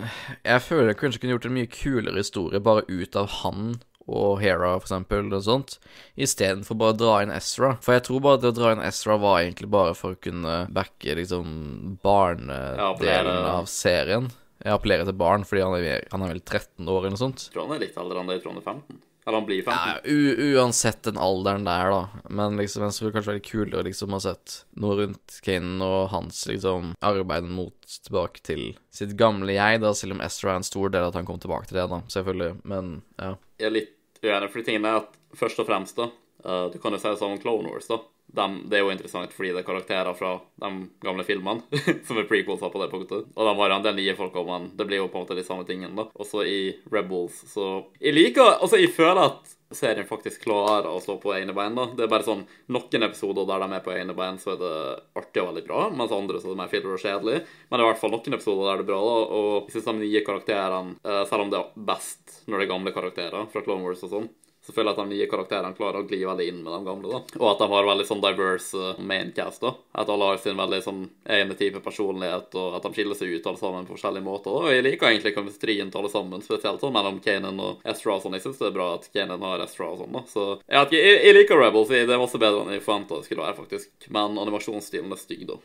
jeg føler jeg kanskje kunne gjort en mye kulere historie bare ut av han og Hera, for eksempel, og sånt, istedenfor bare å dra inn Ezra. For jeg tror bare det å dra inn Ezra var egentlig bare for å kunne backe liksom barnedelen av serien. Jeg appellerer til barn fordi han er, han er vel 13 år eller noe sånt. Jeg tror han er litt eldre enn det, jeg tror han er 15. Eller han blir 15. Ja, u uansett den alderen der, da. Men liksom, jeg det kanskje veldig kulere liksom å ha sett noe rundt Kane og hans liksom arbeid mot tilbake til sitt gamle jeg, da, selv om Ezra er en stor del av at han kom tilbake til det, da, selvfølgelig. Men ja. Jeg er litt uenig, for tingen er at først og fremst, da uh, Du kan jo si det som Clone Wars, da. De, det er jo interessant fordi det er karakterer fra de gamle filmene <laughs> som er prequelser på det punktet. Og de har en del nye folk, men det blir jo på en måte de samme tingene, da. Også i Rebels, så Jeg liker Altså, jeg føler at serien faktisk klarer å stå på egne bein. da. Det er bare sånn noen episoder der de er på egne bein, så er det artig og veldig bra, mens andre så er det mer filler og kjedelig. Men det er i hvert fall noen episoder der det er bra, da. Og jeg syns de nye karakterene, uh, selv om det er best når det er gamle karakterer fra Clone Wars og sånn, så føler jeg at de nye karakterene klarer å gli veldig inn med de gamle. da. Og at de har veldig sånn diverse uh, maincast. da. At alle har sin veldig sånn ene type personlighet, og at de skiller seg ut alle sammen på forskjellige måter. da. Og jeg liker egentlig kamestrien til alle sammen, spesielt sånn mellom Kanan og Ezra og sånn. Jeg syns det er bra at Kanan har Ezra og sånn, da. Så jeg, jeg, jeg liker Rebels. Det er masse bedre enn jeg forventa det skulle være, faktisk. Men animasjonsstilen er stygg, da.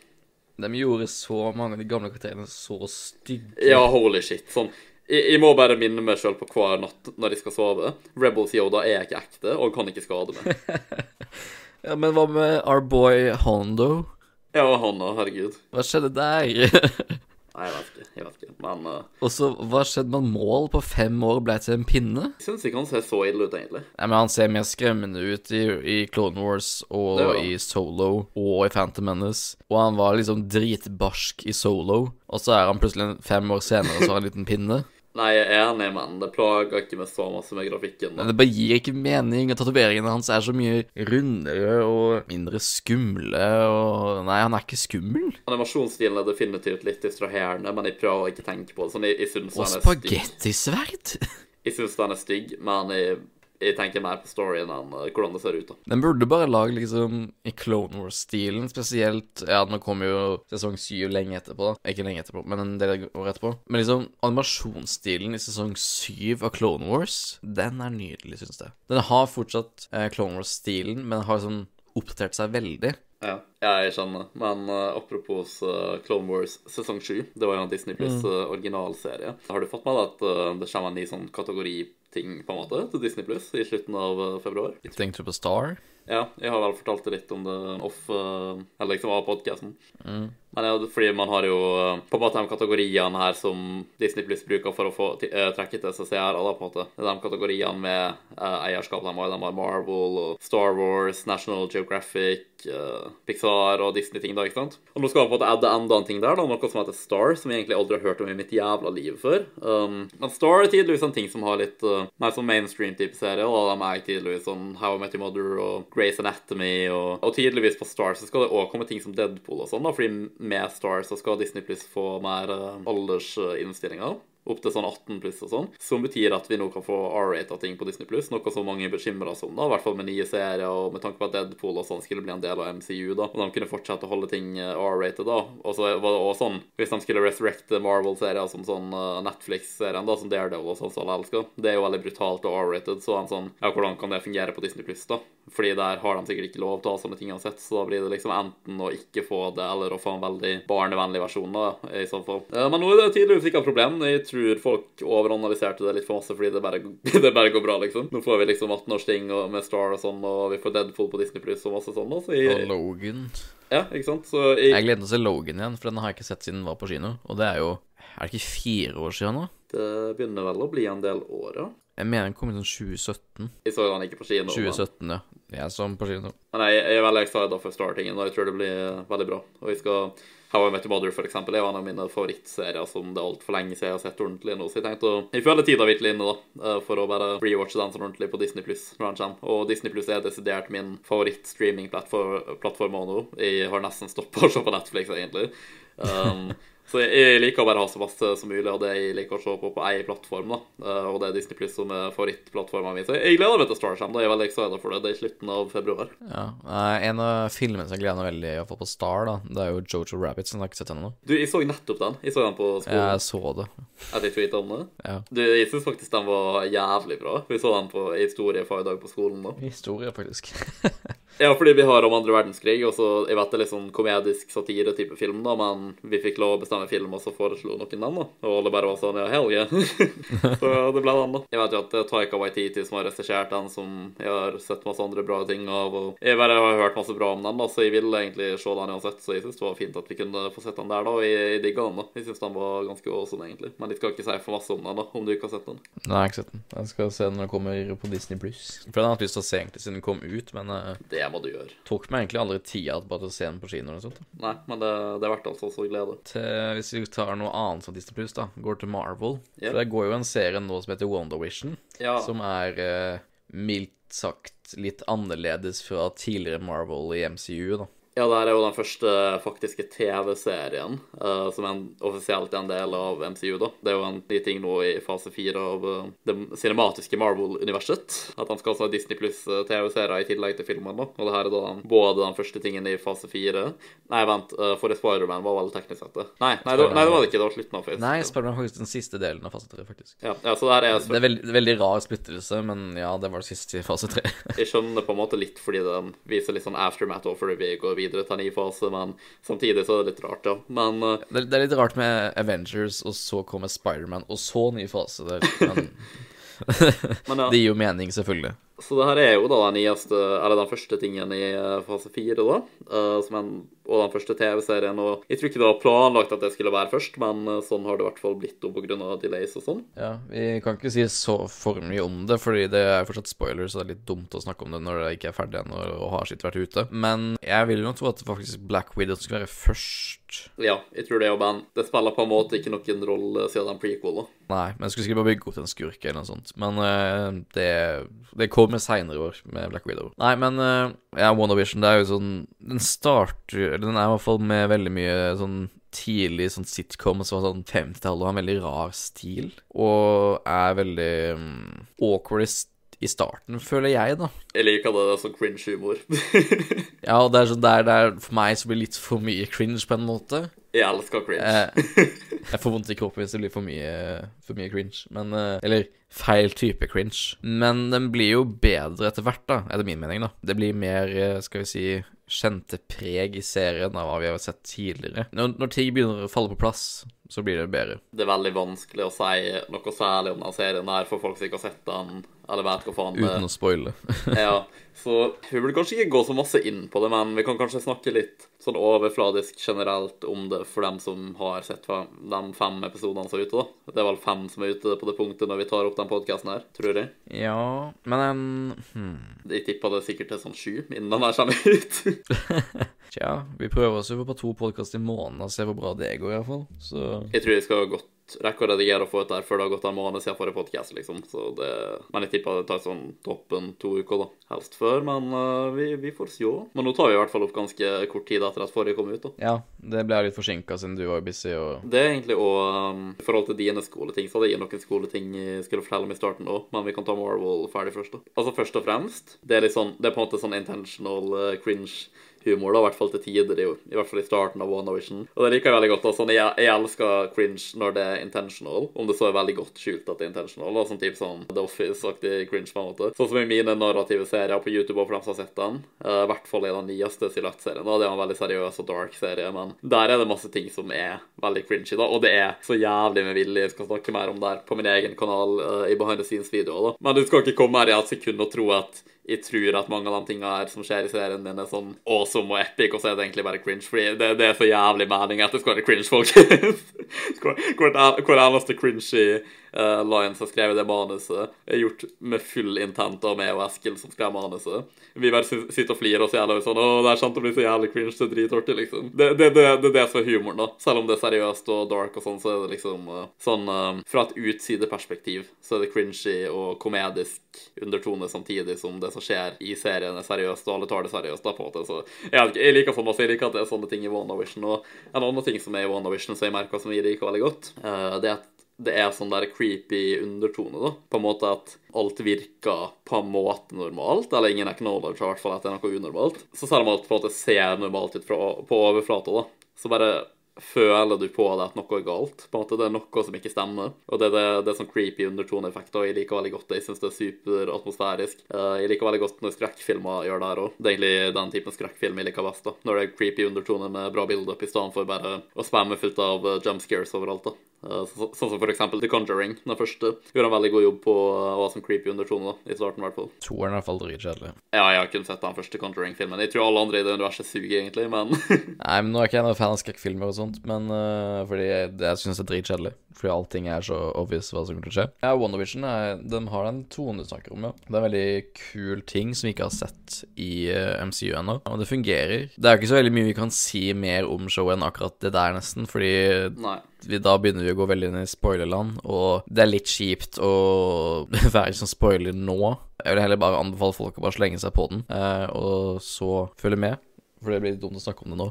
De gjorde så mange av de gamle karakterene så stygge. Ja, holy shit. Sånn jeg, må bare minne meg sjøl på hver natt når jeg skal sove. Rebels Yoda er ikke ekte og kan ikke skade meg. <laughs> ja, Men hva med our boy Hondo? Ja, òg, herregud. Hva skjedde der? <laughs> Nei, jeg vet ikke. jeg vet ikke, Men uh, Og så, hva skjedde med Mål på fem år ble til en pinne? Jeg syns ikke han ser så ille ut, egentlig. Nei, men Han ser mer skremmende ut i, i Clone Wars og i Solo og i Phantom Menace. Og han var liksom dritbarsk i Solo, og så er han plutselig fem år senere så har han en liten pinne. Nei, jeg er enig, men det plager ikke meg så masse med grafikken. Da. Det bare gir ikke mening, og tatoveringene hans er så mye rundere og mindre skumle, og Nei, han er ikke skummel. Animasjonsstilen er definitivt litt distraherende, men jeg prøver å ikke tenke på det. Sånn, jeg, jeg synes og spagettisverd! jeg syns den er stygg, men jeg jeg tenker mer på storyen enn uh, hvordan det ser ut. da. Den burde bare lage liksom i Clone Wars-stilen, spesielt Ja, nå kommer jo sesong syv lenge etterpå. da. Ikke lenge etterpå, men en del år etterpå. Men liksom, animasjonsstilen i sesong syv av Clone Wars, den er nydelig, syns jeg. Den har fortsatt eh, Clone Wars-stilen, men har sånn oppdatert seg veldig. Ja, jeg skjønner. Men uh, apropos uh, Clone Wars sesong 7, det var jo en Disney Plus uh, originalserie. Har du fått med deg at det kommer en ny sånn kategoriting på en måte til Disney Plus i slutten av februar? Tenkte du på Star? Ja, jeg har vel fortalt litt om det off, eller liksom av podkasten. Mm. Men ja, fordi man har jo på en måte de kategoriene her som Disney Plus bruker for å få trekke til seg seere, da, på en måte. De kategoriene med uh, eierskap de har. De har Marvel og Star Wars, National Geographic, uh, Pixar og Disney-ting, da, ikke sant? Og nå skal man på en måte adde enda en ting der, da, noe som heter Star, som jeg egentlig aldri har hørt om i mitt jævla liv før. Um, men Star er tydeligvis en ting som har litt uh, mer sånn mainstream-type serie, og de er tydeligvis sånn How I Met Your Mother og Grace Anatomy, og, og tydeligvis på Star så skal det òg komme ting som Deadpool og sånn, fordi med Star så skal Disney Pluss få mer uh, aldersinnstillinger opp til sånn 18 pluss og sånn, som betyr at vi nå kan få R-rata ting på Disney Pluss, noe som mange bekymrer seg om, da, i hvert fall med nye serier og med tanke på at Deadpool og sånn skulle bli en del av MCU, da, og de kunne fortsette å holde ting R-rated, da. Og så var det også sånn, hvis de skulle resurrecte Marvel-serier som sånn uh, Netflix-serien, da, som Daredevil og sånn som alle elsker, det er jo veldig brutalt og R-rated, så en sånn, ja, hvordan kan det fungere på Disney Pluss, da? Fordi der har de sikkert ikke lov til å ha sånne ting uansett, så da blir det liksom enten å ikke få det, eller å få en veldig barnevennlig versjon, da, i så fall. Uh, men nå er det tydeligvis ikke et problem. Jeg tror folk overanalyserte det litt for masse fordi det bare, <laughs> det bare går bra, liksom. Nå får vi liksom 18-årsting med Star og sånn, og vi får Deadpool på Disney Pluss og masse sånn. Så jeg, og Logan. Ja, ikke sant? Så jeg, jeg gleder meg til Logan igjen, for den har jeg ikke sett siden den var på kino. Og det er jo Er det ikke fire år siden nå? Det begynner vel å bli en del år, ja. Jeg mener den kom i sånn 2017. Jeg så den ikke på kino. 2017, men... ja. Jeg så den på kino. Men jeg, jeg er veldig excited for startingen, og jeg tror det blir veldig bra. Og vi skal How I Met Your Mother, for eksempel, er en av mine favorittserier som det er altfor lenge siden jeg har sett ordentlig nå. Så jeg tenkte å Jeg føler tida virkelig inne, da, for å bare rewatche den sånn ordentlig på Disney Pluss når den kommer. Og Disney Pluss er desidert min favorittstreamingplattform nå. Jeg har nesten stoppa å se på Netflix, egentlig. Um, Så jeg, liker å bare ha så masse som mulig av det jeg liker å se på på ei plattform. da. Eh, Og det er Disney Pluss som er favorittplattformen min. Så jeg gleder meg til Starsham. da. Jeg er veldig excited for det. Det er i slutten av februar. Ja. En av filmene som jeg gleder meg veldig til på Star, da, det er jo Jojo Rabbit. Som jeg har ikke sett ennå. Du, jeg så nettopp den. Jeg så den på skolen. Jeg så det. At jeg vite om det. Ja. Du, jeg syns faktisk den var jævlig bra. Vi så den på historiefag i dag på skolen. da. Historie, faktisk. <laughs> Ja, fordi vi har om andre verdenskrig, og så jeg vet det er litt sånn komedisk satire-type film, da, men vi fikk lov å bestemme film, og så foreslo noen den, da. Og alle bare var sånn ja, hell yeah. <laughs> så det ble den, da. Jeg vet jo at det er Taika Waititi som har regissert den, som jeg har sett masse andre bra ting av, og jeg bare har hørt masse bra om den, da, så jeg ville egentlig se den uansett, så jeg syns det var fint at vi kunne få sett den der, da, og jeg, jeg digga den, da. Jeg syns den var ganske awesome, egentlig. Men jeg skal ikke si for masse om den, da, om du ikke har sett den. Nei, jeg har ikke sett den. Jeg skal se den når den kommer på Disney Pluss. For den har jeg hatt lyst til å se egentlig siden den kom ut, men uh, Det må du gjøre. tok meg egentlig aldri tida bare til å se den på kino eller noe sånt. Nei, men det, det er verdt altså så glede. Til, hvis vi tar noe annet som Disney Pluss, da, går til Marvel. Yep. For det går jo en serie nå som heter Wonder Vision, Ja. som er eh, mildt sagt litt annerledes fra tidligere Marvel i MCU, da. Ja, det her er jo den første faktiske TV-serien uh, som er en, offisielt er en del av MCU. da. Det er jo en ny ting nå i fase fire av uh, det cinematiske Marvel-universet. At han skal ha Disney pluss TV-serier i tillegg til filmen. da. Og det her er da den, både den første tingen i fase fire Nei, vent, uh, forrige Spiderman var veldig teknisk sett det. Nei, nei, det, nei, det var det ikke. Det var slutten av fase. Nei, Spiderman er faktisk den siste delen av fase tre, faktisk. Ja, ja, så det her er Det er veldig, veldig rar splittelse, men ja, det var det siste i fase tre. Jeg skjønner på en måte litt fordi den viser litt sånn aftermath og før vi går videre til en ny fase, men samtidig så er det litt rart, ja. Men uh, Det, det er litt rart med Avengers, og så kommer Spiderman, og så ny fase der. Men <laughs> Men ja. <laughs> det gir jo mening, selvfølgelig. Så det her er jo da den nyeste, eller den første tingen i eh, fase fire, da. eh, som en, og den første TV-serien. Og jeg tror ikke det var planlagt at det skulle være først, men eh, sånn har det i hvert fall blitt pga. delays og sånn. Ja, Vi kan ikke si så for mye om det, fordi det er fortsatt spoiler, så det er litt dumt å snakke om det når det ikke er ferdig ennå og har sitt vært ute. Men jeg vil jo tro at faktisk Black Widow skal være først. Ja, jeg tror det jo, men det spiller på en måte ikke noen rolle siden den prequel, da. Nei, men jeg skulle sikkert bare bygge opp en skurk eller noe sånt. Men uh, det, det kommer seinere år med Black Widow. Nei, men uh, ja, WandaVision, det er jo sånn Den starter den er i hvert fall med veldig mye sånn tidlig sånn sitcom som var sånn 50-tallet, og har en veldig rar stil. Og er veldig um, awkward i, starten, føler jeg, da. Jeg liker det, det er sånn cringe-humor. <laughs> Ja, og det er sånn der, der For meg så blir det litt for mye cringe, på en måte. Jeg elsker cringe. Eh, <laughs> jeg får vondt i kroppen hvis det blir for mye, for mye cringe. Men eh, Eller feil type cringe. Men den blir jo bedre etter hvert, da, er det min mening, da. Det blir mer, eh, skal vi si, kjente preg i serien av hva vi har sett tidligere. Når, når ting begynner å falle på plass, så blir det bedre. Det er veldig vanskelig å si noe særlig om den serien her for folk som ikke har sett den, eller vet hva faen det Uten å spoile. <laughs> Ja, så vi burde kanskje ikke gå så masse inn på det, men vi kan kanskje snakke litt sånn overfladisk generelt om det for dem som har sett de fem episodene som er ute, da. Det er vel fem som er ute på det punktet når vi tar opp den podkasten her, tror jeg. Ja, men en hmm. Jeg tipper det sikkert til sånn sju innen den her kommer ut. <laughs> Tja, vi prøver oss jo på to podkast i måneden og ser hvor bra det går, iallfall. Så Jeg tror jeg skal godt rekke å redigere og få ut der før det har gått en måned siden forrige podcast, liksom. Så det, men jeg tipper det tar sånn toppen to uker, da. Helst før, men uh, vi, vi får se. Men nå tar vi i hvert fall opp ganske kort tid etter at forrige kom ut, da. ja, det ble litt forsinka siden du var busy og Det er egentlig òg I forhold til dine skoleting, så hadde jeg noen skoleting jeg skulle fortelle om i starten òg, men vi kan ta Marvel ferdig først, da. Altså først og fremst, det er litt sånn Det er på en måte sånn intentional uh, cringe. Humor, da, i hvert fall til tider, i, i hvert fall i starten av WandaVision. Og det liker jeg veldig godt. da, sånn, jeg, jeg elsker cringe når det er intentional, om det så er veldig godt skjult at det er intentional. da, Sånn type sånn The Office-aktig cringe, på en måte. Sånn som i mine narrative serier på YouTube, og for dem som har sett den. Uh, I hvert fall i den nyeste Silhouette-serien. da, Det er en veldig seriøs og dark serie, men der er det masse ting som er veldig cringy, da, og det er så jævlig med vilje. Jeg skal snakke mer om det på min egen kanal uh, i behind the scenes-videoer, da. Men du skal ikke komme her i et sekund og tro at jeg tror at mange av de tingene her som skjer i serien din, er sånn awesome og epic, og så er det egentlig bare cringe. Fordi det, det er så jævlig mening at det skal være cringe, folkens. <laughs> Hvor, hvor, hvor eneste cringe i uh, Lions har skrevet det manuset, er gjort med full intent av meg og Eskil som skrev manuset. Vi bare sitter og flirer oss i hjel og sånn 'Å, det er sant å bli så jævlig cringe, det er dritartig', liksom. Det er det, det, er det, som er humoren, da. Selv om det er seriøst og dark og sånn, så er det liksom uh, sånn uh, Fra et utsideperspektiv så er det cringy og komedisk undertone samtidig som det som skjer i serien, er seriøst, og alle tar det seriøst, da, på en måte. Så jeg, jeg liker sånn også, jeg liker at det er sånne ting i WandaVision. Og en annen ting som er i WandaVision som jeg merker som vi liker veldig godt, det er at det er sånn der creepy undertone, da. På en måte at alt virker på en måte normalt, eller ingen acknowledge i hvert fall at det er noe unormalt. Så selv om alt på en måte ser normalt ut fra, på overflata, da, så bare føler du på det at noe er galt. På en måte Det er noe som ikke stemmer. Og det, det, det er sånn creepy undertoneeffekt, og jeg liker veldig godt det. Jeg syns det er superatmosfærisk. Jeg liker veldig godt når skrekkfilmer gjør det her òg. Det er egentlig den typen skrekkfilm jeg liker best. da. Når det er creepy undertone med bra bilder opp i stedet for bare å spamme fullt av jump scares overalt. da. Sånn som for eksempel The Conjuring, den første. Gjorde en veldig god jobb på å som sånn creepy undertone, da, i starten i hvert fall. Toeren er i hvert fall dritkjedelig. Ja, jeg har kun sett den første Conjuring-filmen. Jeg tror alle andre i det universet suger, egentlig, men <laughs> Nei, men nå er ikke jeg noen fan av skrekkfilmer og sånt, men uh, fordi jeg, jeg syns det er dritkjedelig. Fordi allting er så obvious hva som kommer til å skje. Ja, WandaVision de har den tonen du snakker om, ja. Det er en veldig kul ting som vi ikke har sett i uh, MCU ennå. Og det fungerer. Det er jo ikke så veldig mye vi kan si mer om showet enn akkurat det der, nesten, fordi Nei. Vi, da begynner vi å gå veldig inn i spoilerland, og det er litt kjipt å <laughs> være som spoiler nå. Jeg vil heller bare anbefale folk å bare slenge seg på den, eh, og så følge med. For det blir litt dumt å snakke om det nå.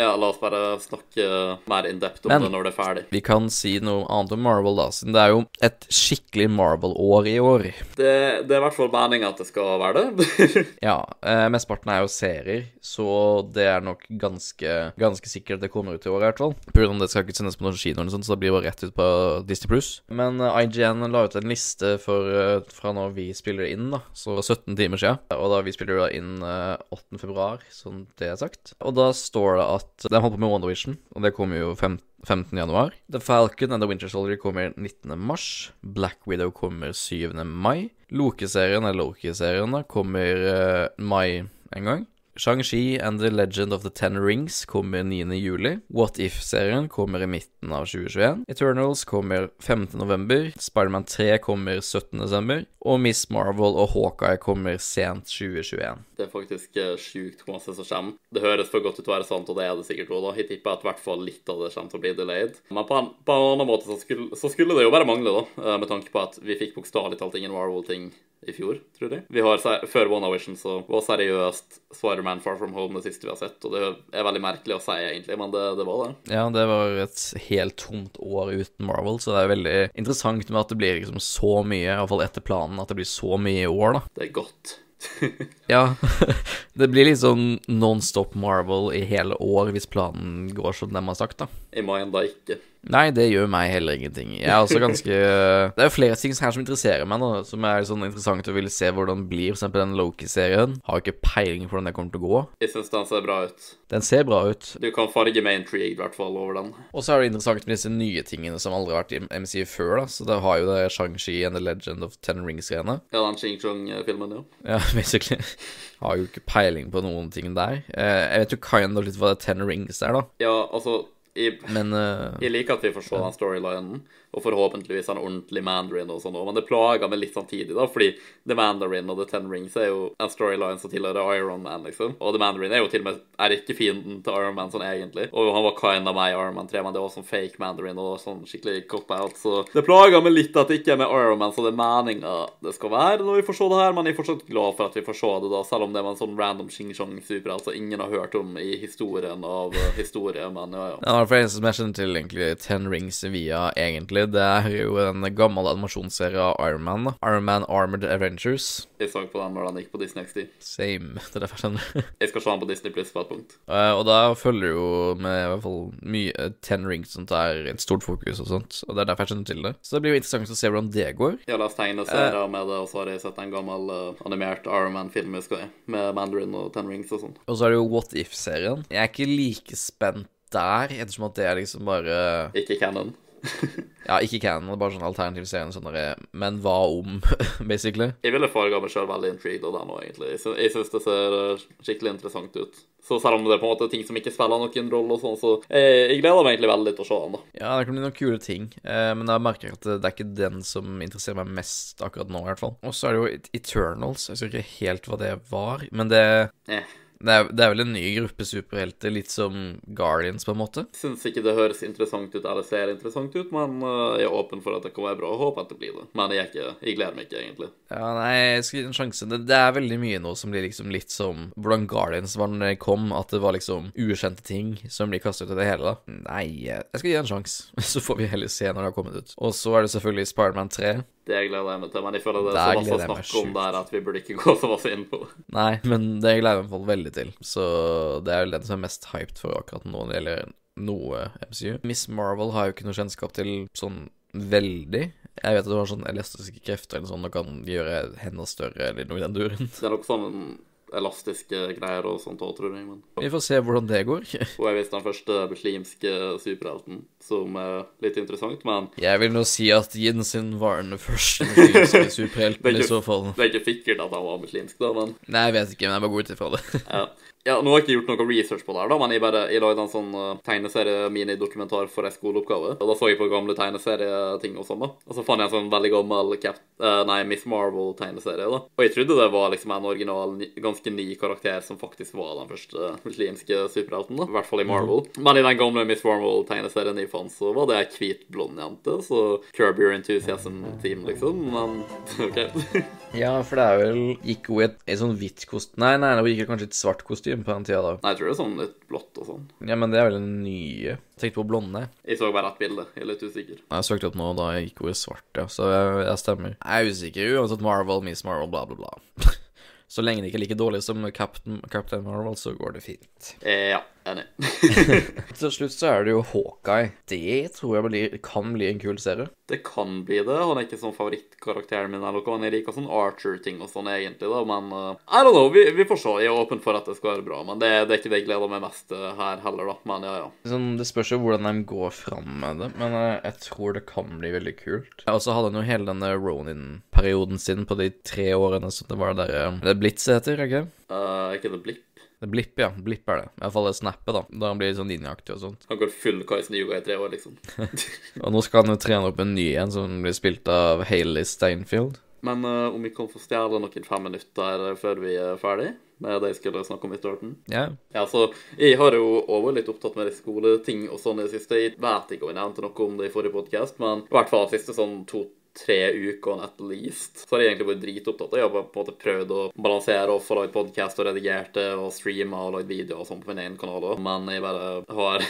ja, la oss bare snakke mer in depth om Men, det når det er ferdig. Vi kan si noe annet om Marvel, da, siden det er jo et skikkelig Marvel-år i år. Det, det er i hvert fall meninga at det skal være det. <laughs> ja, eh, mesteparten er jo serier, så det er nok ganske, ganske sikkert det kommer ut i år, i hvert fall. Pga. det skal ikke sendes på noen kino, eller sånt, så det blir bare rett ut på Disney Pluss. Men eh, IGN la ut en liste for, eh, fra når vi spiller inn, da, så 17 timer siden. Og da vi spiller da inn eh, 8. februar, sånn det er sagt. Og da står det at De holdt på med WandaVision, og det kommer jo 5, 15. januar. The Falcon and The Winter Soldier kommer 19. mars. Black Widow kommer 7. mai. Loki-serien, eller Loki-serien, da, kommer uh, mai en gang. Shang-Chi and The Legend of the Ten Rings kommer 9. juli. What If-serien kommer i midten av 2021. Eternals kommer 5. november. Spiderman 3 kommer 17. desember. Og Miss Marvel og Hawkeye kommer sent 2021. Det er faktisk uh, sjukt hvor masse som kommer. Det høres for godt ut til å være sant, og det er det sikkert òg. Jeg tipper at i hvert fall litt av det kommer til å bli delayed. Men på en, på en annen måte så skulle, så skulle, det jo bare mangle, da, uh, med tanke på at vi fikk bokstavelig talt ingen Marvel-ting i fjor, tror jeg. Vi har, Før WandaVision så var seriøst Spiderman Far From Home det siste vi har sett, og det er veldig merkelig å si, egentlig, men det, det var det. Ja, det var et helt tomt år uten Marvel, så det er veldig interessant med at det blir liksom så mye, iallfall etter planen, at det blir så mye i år, da. Det er godt. <laughs> ja. <laughs> det blir litt sånn non-stop Marvel i hele år hvis planen går som de har sagt, da. I mai enda ikke. Nei, det gjør meg heller ingenting. Jeg er også ganske <laughs> Det er jo flere ting her som interesserer meg, nå, som er sånn interessant å ville se hvordan det blir. For eksempel den Loki-serien. Har ikke peiling på hvordan det kommer til å gå. Jeg syns den ser bra ut. Den ser bra ut. Du kan farge meg intrigued, i hvert fall, over den. Og så er det interessant med disse nye tingene som aldri har vært i MCU før, da. Så det har jo det Shang-Chi and The Legend of Ten Rings-greiene. Ja, den Ching Chong-filmen, ja. Ja, <laughs> basically. Har jo ikke peiling på noen ting der. Jeg vet jo kind of litt hva Ten Rings er, da. Ja, altså jeg, men, uh, jeg liker at vi får se den storylinen, og forhåpentligvis en ordentlig Mandarin og sånn òg, men det plager meg litt samtidig, da, fordi The Mandarin og The Ten Rings er jo en storyline som tilhører Iron Man, liksom. Og The Mandarin er jo til og med er ikke fienden til Iron Man sånn egentlig. Og han var kind av meg i Iron Man 3, men det var sånn fake Mandarin og sånn skikkelig cop-out, så det plager meg litt at det ikke er med Iron Man, så det er meninga det skal være når vi får se det her, men jeg er fortsatt glad for at vi får se det, da, selv om det var en sånn random shing-shong-super altså ingen har hørt om i historien av uh, historie, men ja, ja. ja for en som jeg kjenner til egentlig Ten Rings via, egentlig. Det er jo en gammel animasjonsserie av Iron Man. Iron Man Armored Avengers. Jeg så på den når den gikk på Disney XD. Same. <laughs> Det er derfor jeg skjønner. jeg skal se den på Disney Pluss på et punkt. Uh, og da følger jo med i hvert fall mye Ten Rings sånt er et stort fokus og sånt. Og det er derfor jeg skjønner til det. Så det blir jo interessant å se hvordan det går. Jeg har lest tegneserier uh, med det, og så har jeg sett en gammel uh, animert Iron Man-film, husker jeg, med Mandarin og Ten Rings og sånn. Og så er det jo What If-serien. Jeg er ikke like spent der, ettersom at det er liksom bare Ikke canon? <laughs> Ja, ikke canon, bare sånn alternativ serien, sånn Men hva om, <laughs> basically? Jeg ville farga meg sjøl veldig intrigued av det nå, egentlig. Jeg sy- syns det ser eh, skikkelig interessant ut. Så selv om det er på en måte ting som ikke spiller noen rolle, og sånn, så jeg, jeg gleder meg egentlig veldig til å se den. da. Ja, det kan bli noen kule ting, eh, men jeg merker at det er ikke den som interesserer meg mest akkurat nå, i hvert fall. Og så er det jo Eternals. Jeg husker ikke helt hva det var, men det, Eh. Det, er, det er vel en ny gruppe superhelter, litt som Guardians, på en måte. Syns ikke det høres interessant ut eller ser interessant ut, men eh, jeg er åpen for at det kan være bra, og håper at det blir det. Men jeg, er ikke, jeg gleder meg ikke, egentlig. Ja, nei, jeg skal gi en sjanse. Det, det er veldig mye nå som blir liksom litt som hvordan Guardians var når det kom, at det var liksom ukjente ting som blir kastet ut i det hele. da. Nei, jeg skal gi det en sjanse, <laughs> så får vi heller se når det har kommet ut. Og så er det selvfølgelig Spiderman 3. Det gleder jeg meg til, men jeg føler det er så masse snakk om der at vi burde ikke gå så masse inn på det. Nei, men det gleder jeg meg veldig til. Så det er vel den som er mest hyped for akkurat nå når det gjelder noe MCU. Miss Marvel har jo ikke noe kjennskap til sånn veldig. Jeg vet at du har sånn elastiske krefter eller sånn og kan gjøre henda større eller noe i den duren. Det er nok sånn elastiske greier og sånt òg, tror jeg. Men. Vi får se hvordan det går. <laughs> Og jeg visst den første muslimske superhelten, som er litt interessant, men Jeg vil nå si at Jensen var den første muslimske <laughs> superhelten i så fall. det er ikke sikkert at han var muslimsk, da, men Nei, jeg vet ikke, men jeg bare går ut ifra det. ja. <laughs> Ja, Nå har jeg ikke gjort noe research på det, her da, men jeg bare, jeg lagde en sånn uh, tegneserie-minidokumentar for en skoleoppgave. Og Da så jeg på gamle tegneserieting og sånn. da. Og så fant jeg en sånn veldig gammel Cap uh, nei, Miss Marvel-tegneserie. da. Og jeg trodde det var liksom en original, ganske ny karakter som faktisk var den første muslimske superhelten. da. I hvert fall i Marvel. Men i den gamle Miss Marvel-tegneserien jeg fant, så var det ei hvit, blond jente. Så Curb Your Enthusiasm-team, liksom. Men <laughs> OK. Ja, for det er vel Gikk hun i et, et sånn hvitt kostyme Nei, nei, hun gikk kanskje i et svart kostyme på den tida, da. Nei, jeg tror det er sånn litt blått og sånn. Ja, men det er vel den nye. Tenkte på blonde. Jeg så bare ett bilde. Jeg er litt usikker. Jeg søkte opp nå, da jeg gikk hun i svart, ja. Så jeg, jeg stemmer. Jeg er usikker. Uansett Marvel, Miss Marvel, bla, bla, bla. <laughs> Så lenge det ikke er like dårlig som Captain, Captain Marvel, så går det fint. Eh, ja, enig. <laughs> Til slutt så er det jo Hawkeye. Det tror jeg blir, kan bli en kul serie. Det kan bli det. Han er ikke sånn favorittkarakteren min. eller. Han liker sånn Archer-ting og sånn, egentlig, da, men uh, I don't know. Vi, vi får se. Jeg er åpen for at det skal være bra, men det, det er ikke det jeg gleder meg mest her heller, da. Men ja, ja. Sånn, det spørs jo hvordan de går fram med det, men uh, jeg tror det kan bli veldig kult. Og så hadde han jo hele denne Ronin-perioden sin på de tre årene som det var der eh, Det er Blitz heter, ikke? Uh, er ikke det Blipp? Det er Blipp, ja. Blipp er det. I hvert fall det snappet, da. Da han blir sånn ninjaaktig og sånt. Han går full Kaisen Yuga i tre år, liksom. <laughs> Og nå skal han jo trene opp en ny en som blir spilt av Hailey Steinfield. Men uh, om vi kan få stjele noen fem minutter før vi er ferdig med det jeg skulle snakke om i starten Ja. Ja, så Jeg har jo vært litt opptatt med skoleting og sånn i det siste. Jeg vet ikke om jeg nevnte noe om det i forrige podkast, men i hvert fall de siste sånn to tre ukene at least, så har jeg egentlig vært dritopptatt. Jeg har på en måte prøvd å balansere og få lagd podkast og redigert det og streama og lagd videoer og sånn på min egen kanal også. Men jeg bare har <laughs>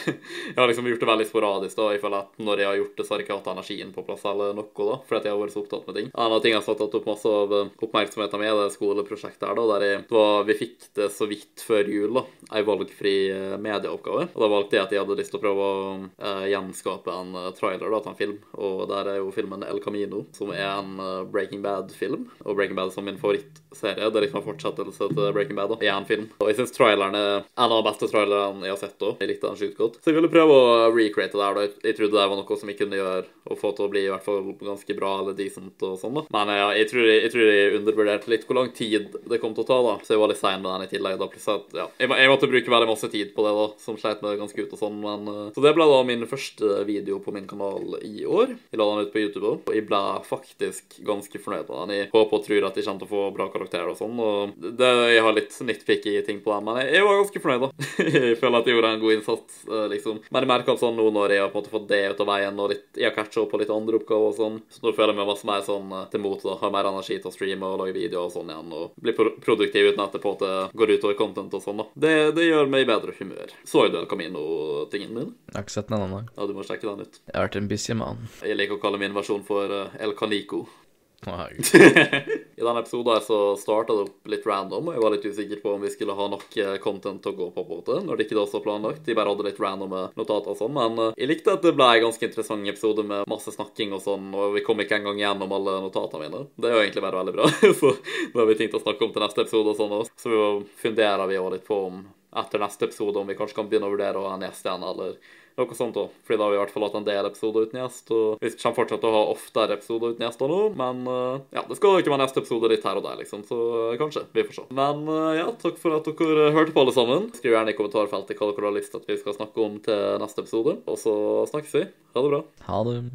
Jeg har liksom gjort det veldig sporadisk. da Jeg føler at når jeg har gjort det, så har jeg ikke hatt energien på plass eller noe, da, fordi at jeg har vært så opptatt med ting. En annen ting jeg har tatt opp masse av oppmerksomheten oppmerksomheten med, det skoleprosjektet her, da, der jeg, var, vi fikk det så vidt før jul, da, ei valgfri eh, medieoppgave. Og da valgte jeg at jeg hadde lyst til å prøve å uh, gjenskape en eh, trailer da, til en film, og der er jo filmen El Camino, som er en eh, Breaking Bad-film. Og Breaking Bad som min favorittserie. Det er liksom en fortsettelse til Breaking Bad. da, i en film. Og jeg syns traileren er en av de beste trailerne jeg har sett. da. Jeg likte den sjukt godt. Så jeg ville prøve å recreate det her. da. Jeg- trodde det var noe som jeg kunne gjøre og få til å bli i hvert fall ganske bra eller decent og sånn. da. Men ja, jeg tror jeg, jeg, tror jeg undervurderte litt hvor lang tid det kom til å ta, da. Så jeg var litt sein med den i tillegg. da. plutselig, ja, jeg, jeg måtte bruke veldig masse tid på det, da, som sleit meg ganske ut og sånn. Men eh, Så det ble da min første video på min kanal i år. Jeg la den ut på YouTube, og jeg ble faktisk ganske fornøyd med den. Jeg håper og tror at jeg kommer til å få bra karakterer og sånn. og det, Jeg har litt nitpicky ting på dem, men jeg, jeg var ganske fornøyd, da. <laughs> jeg føler at jeg gjorde en god innsats, eh, liksom. Men jeg merker sånn nå når jeg har på en måte fått det ut av veien, og litt, jeg har catcha opp på litt andre oppgaver og sånn, så nå føler jeg meg masse mer sånn eh, til mot, da. Har mer energi til å streame og lage videoer og sånn igjen, og bli pro produktiv uten at det går utover content og sånn, da. Det, det gjør meg i bedre humør. Så du El Camino-tingen min? Jeg har ikke sett den ennå. Ja, du må sjekke den ut. Jeg har vært en busy mann. Jeg liker å kalle min versjon for eh, El Canico. <laughs> I denne episoden her så starta det opp litt random, og jeg var litt usikker på om vi skulle ha nok eh, content å gå på, på måte, når det ikke da så planlagt. De bare hadde litt randome notater og sånn, men eh, jeg likte at det ble en ganske interessant episode med masse snakking og sånn, og vi kom ikke engang gjennom alle notatene mine. Det er jo egentlig bare veldig bra, <laughs> så nå har vi tenkt å snakke om til neste episode og sånn også. Så vi funderer vi også litt på om etter neste episode om vi kanskje kan begynne å vurdere å ha en gjest igjen, eller noe sånt òg. Fordi da har vi i hvert fall hatt en del episoder uten gjest. Og vi kommer fortsatt til å ha oftere episoder uten gjester nå, men uh, ja, det skal ikke være neste episode litt her og der, liksom. Så uh, kanskje. Vi får se. Men uh, ja, takk for at dere hørte på, alle sammen. Skriv gjerne i kommentarfeltet hva dere har lyst til at vi skal snakke om til neste episode. Og så snakkes vi. Ha det bra. Ha det.